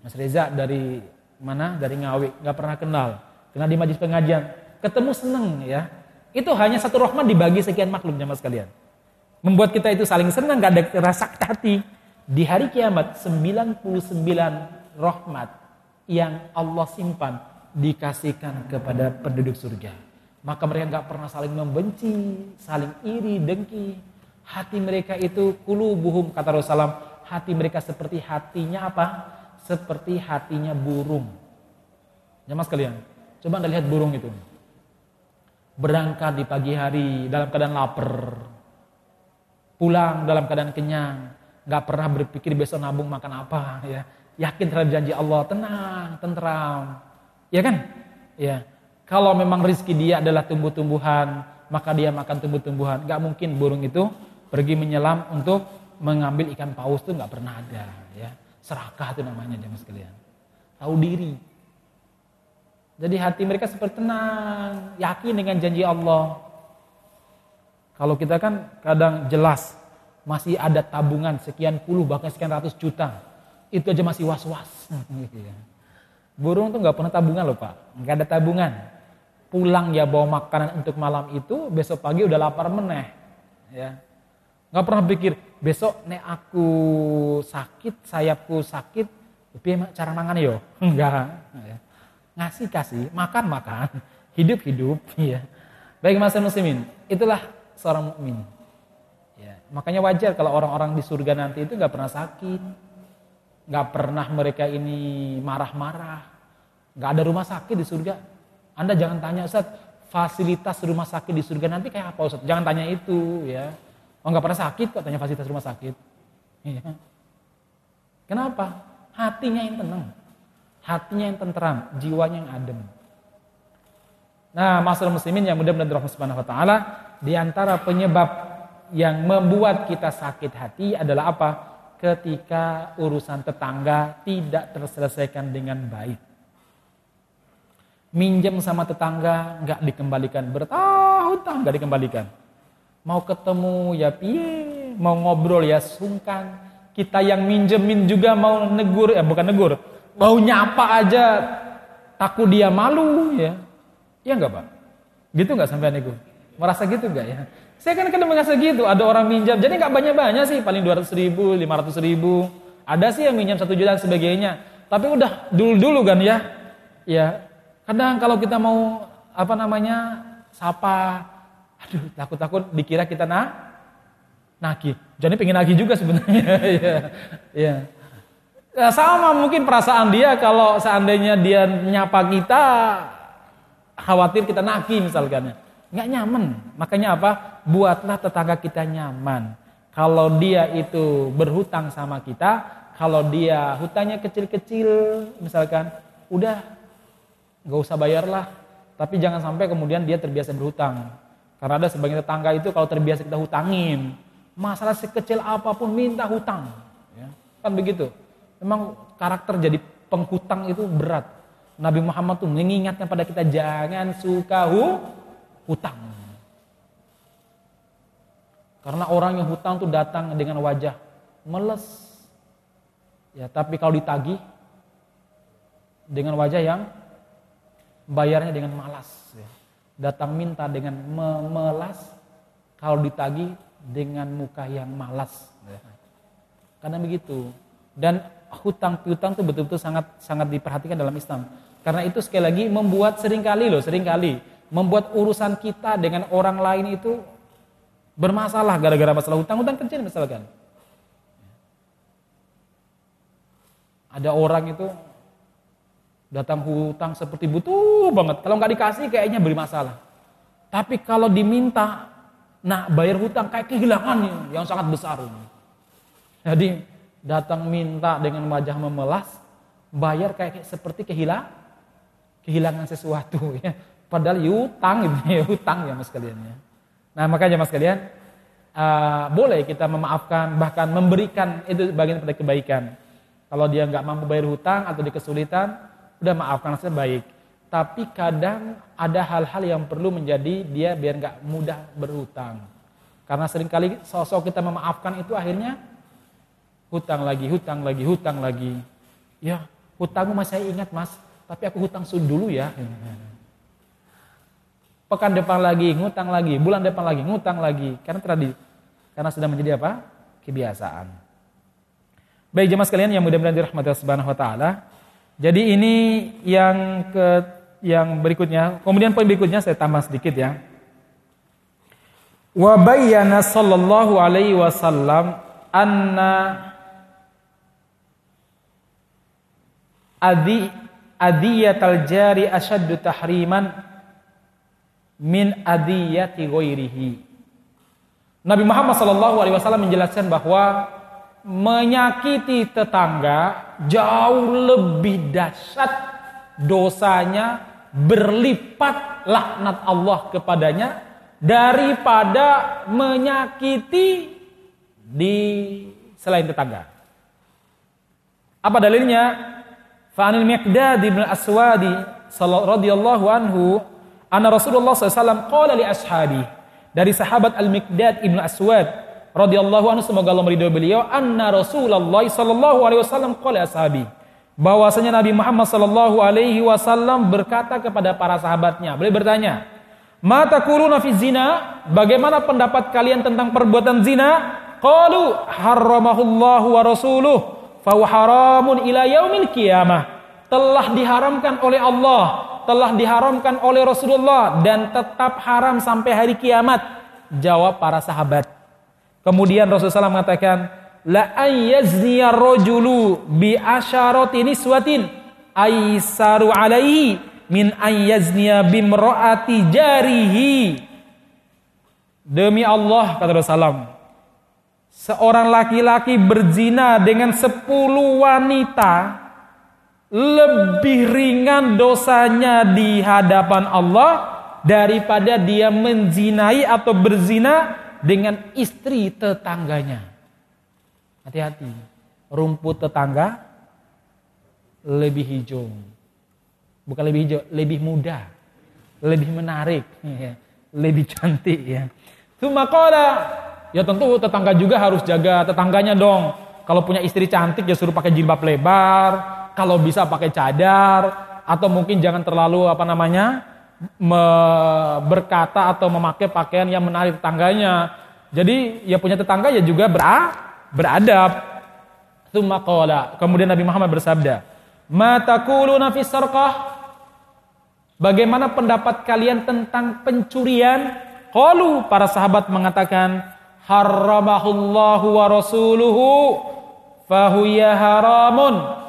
Mas Reza dari mana? Dari Ngawi, nggak pernah kenal. Kenal di majlis pengajian, ketemu seneng ya. Itu hanya satu rahmat dibagi sekian makhluk jamaah sekalian membuat kita itu saling senang, gak ada rasa hati. Di hari kiamat 99 rahmat yang Allah simpan dikasihkan kepada penduduk surga. Maka mereka gak pernah saling membenci, saling iri, dengki. Hati mereka itu kulubuhum kata Rasulullah, hati mereka seperti hatinya apa? Seperti hatinya burung. Jamaah sekalian, coba anda lihat burung itu. Berangkat di pagi hari dalam keadaan lapar, pulang dalam keadaan kenyang, nggak pernah berpikir besok nabung makan apa, ya. Yakin terhadap janji Allah, tenang, tentram. Ya kan? Ya. Kalau memang rezeki dia adalah tumbuh-tumbuhan, maka dia makan tumbuh-tumbuhan. Gak mungkin burung itu pergi menyelam untuk mengambil ikan paus itu nggak pernah ada. Ya. Serakah itu namanya jemaah sekalian. Tahu diri. Jadi hati mereka seperti tenang, yakin dengan janji Allah. Kalau kita kan kadang jelas masih ada tabungan sekian puluh bahkan sekian ratus juta. Itu aja masih was-was. Burung tuh nggak pernah tabungan loh pak, nggak ada tabungan. Pulang ya bawa makanan untuk malam itu, besok pagi udah lapar meneh. Ya, nggak pernah pikir besok nek aku sakit, sayapku sakit, tapi cara mangan yo, enggak. Ya. Ngasih kasih, makan makan, hidup hidup. Ya. Baik mas muslimin, itulah seorang mukmin. Ya, makanya wajar kalau orang-orang di surga nanti itu nggak pernah sakit, nggak pernah mereka ini marah-marah, nggak ada rumah sakit di surga. Anda jangan tanya Ustaz, fasilitas rumah sakit di surga nanti kayak apa Ustaz? Jangan tanya itu ya. Oh nggak pernah sakit kok tanya fasilitas rumah sakit. Ya. Kenapa? Hatinya yang tenang. Hatinya yang tentram, jiwanya yang adem. Nah, masalah muslimin yang mudah-mudahan dirahmati Subhanahu wa taala, di antara penyebab yang membuat kita sakit hati adalah apa? Ketika urusan tetangga tidak terselesaikan dengan baik. Minjem sama tetangga nggak dikembalikan bertahun-tahun nggak dikembalikan. Mau ketemu ya piye, mau ngobrol ya sungkan. Kita yang minjemin juga mau negur, ya bukan negur, mau nyapa aja takut dia malu ya. Iya enggak pak? Gitu nggak sampai nego? Merasa gitu gak ya? Saya kan kadang merasa gitu, ada orang minjam, jadi nggak banyak-banyak sih, paling 200 ribu, 500 ribu. Ada sih yang minjam satu juta sebagainya. Tapi udah dulu-dulu kan ya. Ya, kadang kalau kita mau apa namanya sapa, aduh takut-takut dikira kita nak naki. Jadi pengen naki juga sebenarnya. ya, ya. Ya, sama mungkin perasaan dia kalau seandainya dia nyapa kita, khawatir kita naki misalkan ya nggak nyaman. Makanya apa? Buatlah tetangga kita nyaman. Kalau dia itu berhutang sama kita, kalau dia hutangnya kecil-kecil, misalkan, udah nggak usah bayarlah. Tapi jangan sampai kemudian dia terbiasa berhutang. Karena ada sebagian tetangga itu kalau terbiasa kita hutangin, masalah sekecil apa pun minta hutang. Ya, kan begitu. Memang karakter jadi penghutang itu berat. Nabi Muhammad tuh mengingatkan pada kita jangan suka hu, hutang. Karena orang yang hutang tuh datang dengan wajah meles. Ya, tapi kalau ditagih dengan wajah yang bayarnya dengan malas. Ya. Datang minta dengan memelas, kalau ditagih dengan muka yang malas. Ya. Karena begitu. Dan hutang piutang itu betul-betul sangat sangat diperhatikan dalam Islam. Karena itu sekali lagi membuat sering kali loh, sering kali membuat urusan kita dengan orang lain itu bermasalah gara-gara masalah hutang-hutang kecil misalkan. Ada orang itu Datang hutang seperti butuh banget. Kalau nggak dikasih kayaknya beri masalah. Tapi kalau diminta, nah bayar hutang kayak kehilangan yang sangat besar ini. Jadi datang minta dengan wajah memelas, bayar kayak seperti kehilang, kehilangan sesuatu ya. Padahal hutang gitu ya, hutang ya mas kalian ya. Nah makanya mas kalian, uh, boleh kita memaafkan bahkan memberikan itu bagian pada kebaikan. Kalau dia nggak mampu bayar hutang atau di kesulitan, udah maafkan baik. Tapi kadang ada hal-hal yang perlu menjadi dia biar nggak mudah berhutang. Karena sering kali sosok kita memaafkan itu akhirnya hutang lagi, hutang lagi, hutang lagi. Ya, hutangmu masih ingat mas, tapi aku hutang dulu ya. Pekan depan lagi, ngutang lagi, bulan depan lagi, ngutang lagi. Karena tradisi, karena sudah menjadi apa? Kebiasaan. Baik jemaah sekalian yang mudah-mudahan dirahmati Allah Subhanahu wa taala. Jadi ini yang ke yang berikutnya. Kemudian poin berikutnya saya tambah sedikit ya. Wa bayyana sallallahu alaihi wasallam anna adi adiyatal jari asyaddu tahriman min adiyati ghairihi. Nabi Muhammad sallallahu alaihi wasallam menjelaskan bahwa menyakiti tetangga jauh lebih dahsyat dosanya berlipat laknat Allah kepadanya daripada menyakiti di selain tetangga. Apa dalilnya? Fa'anil Miqdad bin Aswadi radhiyallahu anhu anna Rasulullah SAW qala li ashabi dari sahabat Al-Miqdad ibn Aswad radhiyallahu anhu semoga Allah meridhoi beliau anna Rasulullah sallallahu alaihi wasallam qala ashabi bahwasanya Nabi Muhammad sallallahu alaihi wasallam berkata kepada para sahabatnya beliau bertanya mata kuruna fi zina bagaimana pendapat kalian tentang perbuatan zina qalu harramahullahu wa rasuluh fahuwa haramun ila yaumil qiyamah. Telah diharamkan oleh Allah, telah diharamkan oleh Rasulullah dan tetap haram sampai hari kiamat. Jawab para sahabat. Kemudian Rasulullah SAW mengatakan, la ayyazniya rajulu bi asyarati niswatin aisaru alaihi min ayyazniya bimraati jarihi. Demi Allah kata Rasulullah seorang laki-laki berzina dengan sepuluh wanita lebih ringan dosanya di hadapan Allah daripada dia menzinai atau berzina dengan istri tetangganya. Hati-hati, rumput tetangga lebih hijau. Bukan lebih hijau, lebih muda, lebih menarik, lebih cantik ya. Cuma Ya tentu tetangga juga harus jaga tetangganya dong. Kalau punya istri cantik ya suruh pakai jilbab lebar, kalau bisa pakai cadar atau mungkin jangan terlalu apa namanya berkata atau memakai pakaian yang menarik tetangganya. Jadi ya punya tetangga ya juga bera, beradab. Tsumma Kemudian Nabi Muhammad bersabda, "Ma taquluna fi Bagaimana pendapat kalian tentang pencurian? Qalu para sahabat mengatakan, harramahullahu wa rasuluhu fahuya haramun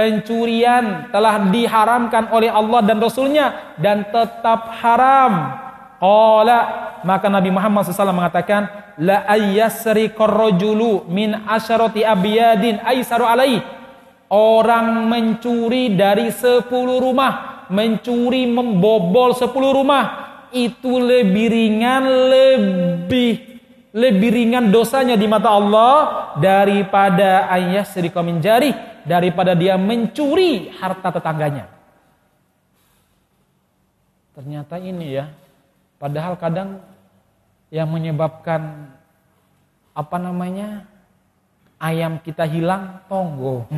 pencurian telah diharamkan oleh Allah dan Rasulnya dan tetap haram. Qala maka Nabi Muhammad SAW mengatakan la ayyasri rajulu min asyarati abiyadin aisaru alaih orang mencuri dari sepuluh rumah mencuri membobol sepuluh rumah itu lebih ringan lebih lebih ringan dosanya di mata Allah daripada ayah sedikit menjari daripada dia mencuri harta tetangganya. Ternyata ini ya, padahal kadang yang menyebabkan apa namanya ayam kita hilang tonggo.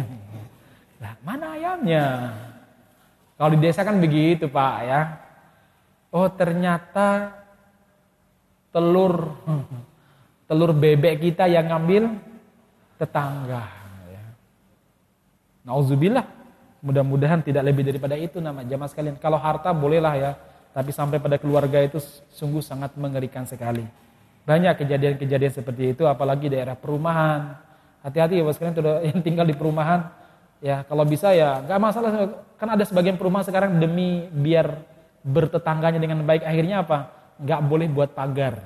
Lah mana ayamnya? Kalau di desa kan begitu pak ya. Oh ternyata telur telur bebek kita yang ngambil tetangga. Nauzubillah. Mudah-mudahan tidak lebih daripada itu nama jamaah sekalian. Kalau harta bolehlah ya, tapi sampai pada keluarga itu sungguh sangat mengerikan sekali. Banyak kejadian-kejadian seperti itu, apalagi daerah perumahan. Hati-hati ya sekalian yang tinggal di perumahan, Ya, kalau bisa ya nggak masalah. Kan ada sebagian perumahan sekarang demi biar bertetangganya dengan baik akhirnya apa? Nggak boleh buat pagar.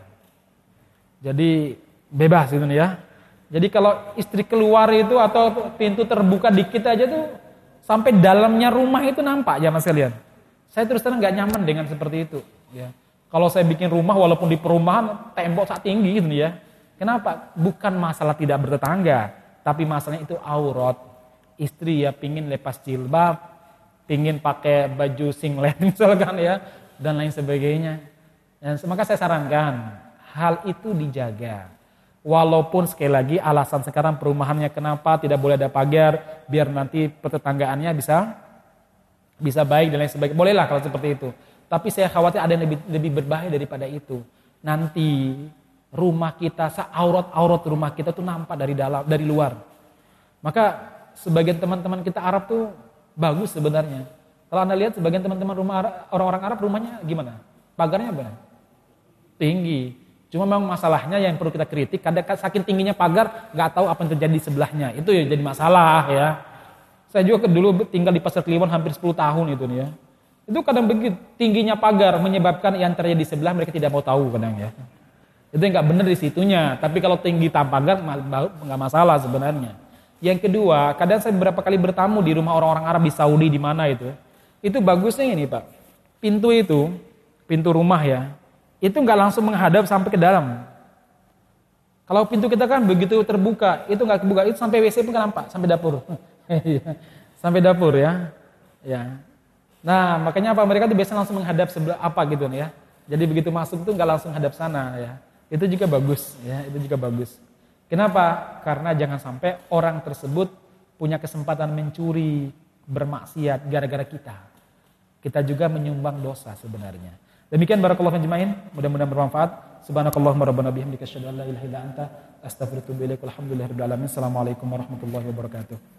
Jadi bebas gitu ya. Jadi kalau istri keluar itu atau pintu terbuka dikit aja tuh sampai dalamnya rumah itu nampak ya mas kalian. Saya terus terang nggak nyaman dengan seperti itu. Ya. Kalau saya bikin rumah walaupun di perumahan tembok saat tinggi gitu ya. Kenapa? Bukan masalah tidak bertetangga, tapi masalahnya itu aurat. Istri ya pingin lepas jilbab, pingin pakai baju singlet misalkan ya, dan lain sebagainya. Dan maka saya sarankan hal itu dijaga. Walaupun sekali lagi alasan sekarang perumahannya kenapa tidak boleh ada pagar biar nanti pertetanggaannya bisa bisa baik dan lain sebagainya. Bolehlah kalau seperti itu. Tapi saya khawatir ada yang lebih, lebih berbahaya daripada itu. Nanti rumah kita, aurat-aurat rumah kita tuh nampak dari dalam, dari luar. Maka sebagian teman-teman kita Arab tuh bagus sebenarnya. Kalau anda lihat sebagian teman-teman rumah orang-orang Arab rumahnya gimana? Pagarnya apa? Tinggi. Cuma memang masalahnya yang perlu kita kritik, kadang saking tingginya pagar, nggak tahu apa yang terjadi di sebelahnya. Itu ya jadi masalah ya. Saya juga dulu tinggal di Pasar Kliwon hampir 10 tahun itu nih ya. Itu kadang begitu tingginya pagar menyebabkan yang terjadi di sebelah mereka tidak mau tahu kadang ya. Itu nggak benar di situnya. Tapi kalau tinggi tanpa pagar nggak masalah sebenarnya. Yang kedua, kadang saya beberapa kali bertamu di rumah orang-orang Arab di Saudi di mana itu. Itu bagusnya ini pak. Pintu itu, pintu rumah ya, itu nggak langsung menghadap sampai ke dalam. Kalau pintu kita kan begitu terbuka, itu nggak kebuka, itu sampai WC pun nampak, sampai dapur. Sampai dapur ya. Ya. Nah, makanya apa? Mereka tuh biasanya langsung menghadap sebelah apa gitu ya. Jadi begitu masuk tuh nggak langsung hadap sana ya. Itu juga bagus ya, itu juga bagus. Kenapa? Karena jangan sampai orang tersebut punya kesempatan mencuri, bermaksiat gara-gara kita. Kita juga menyumbang dosa sebenarnya. Demikian barakallahu jemain, mudah-mudahan bermanfaat. Subhanakallahumma rabbana bihamdika asyhadu an la ilaha illa anta astaghfiruka wa atubu ilaik. Alhamdulillahirabbil alamin. Assalamualaikum warahmatullahi wabarakatuh.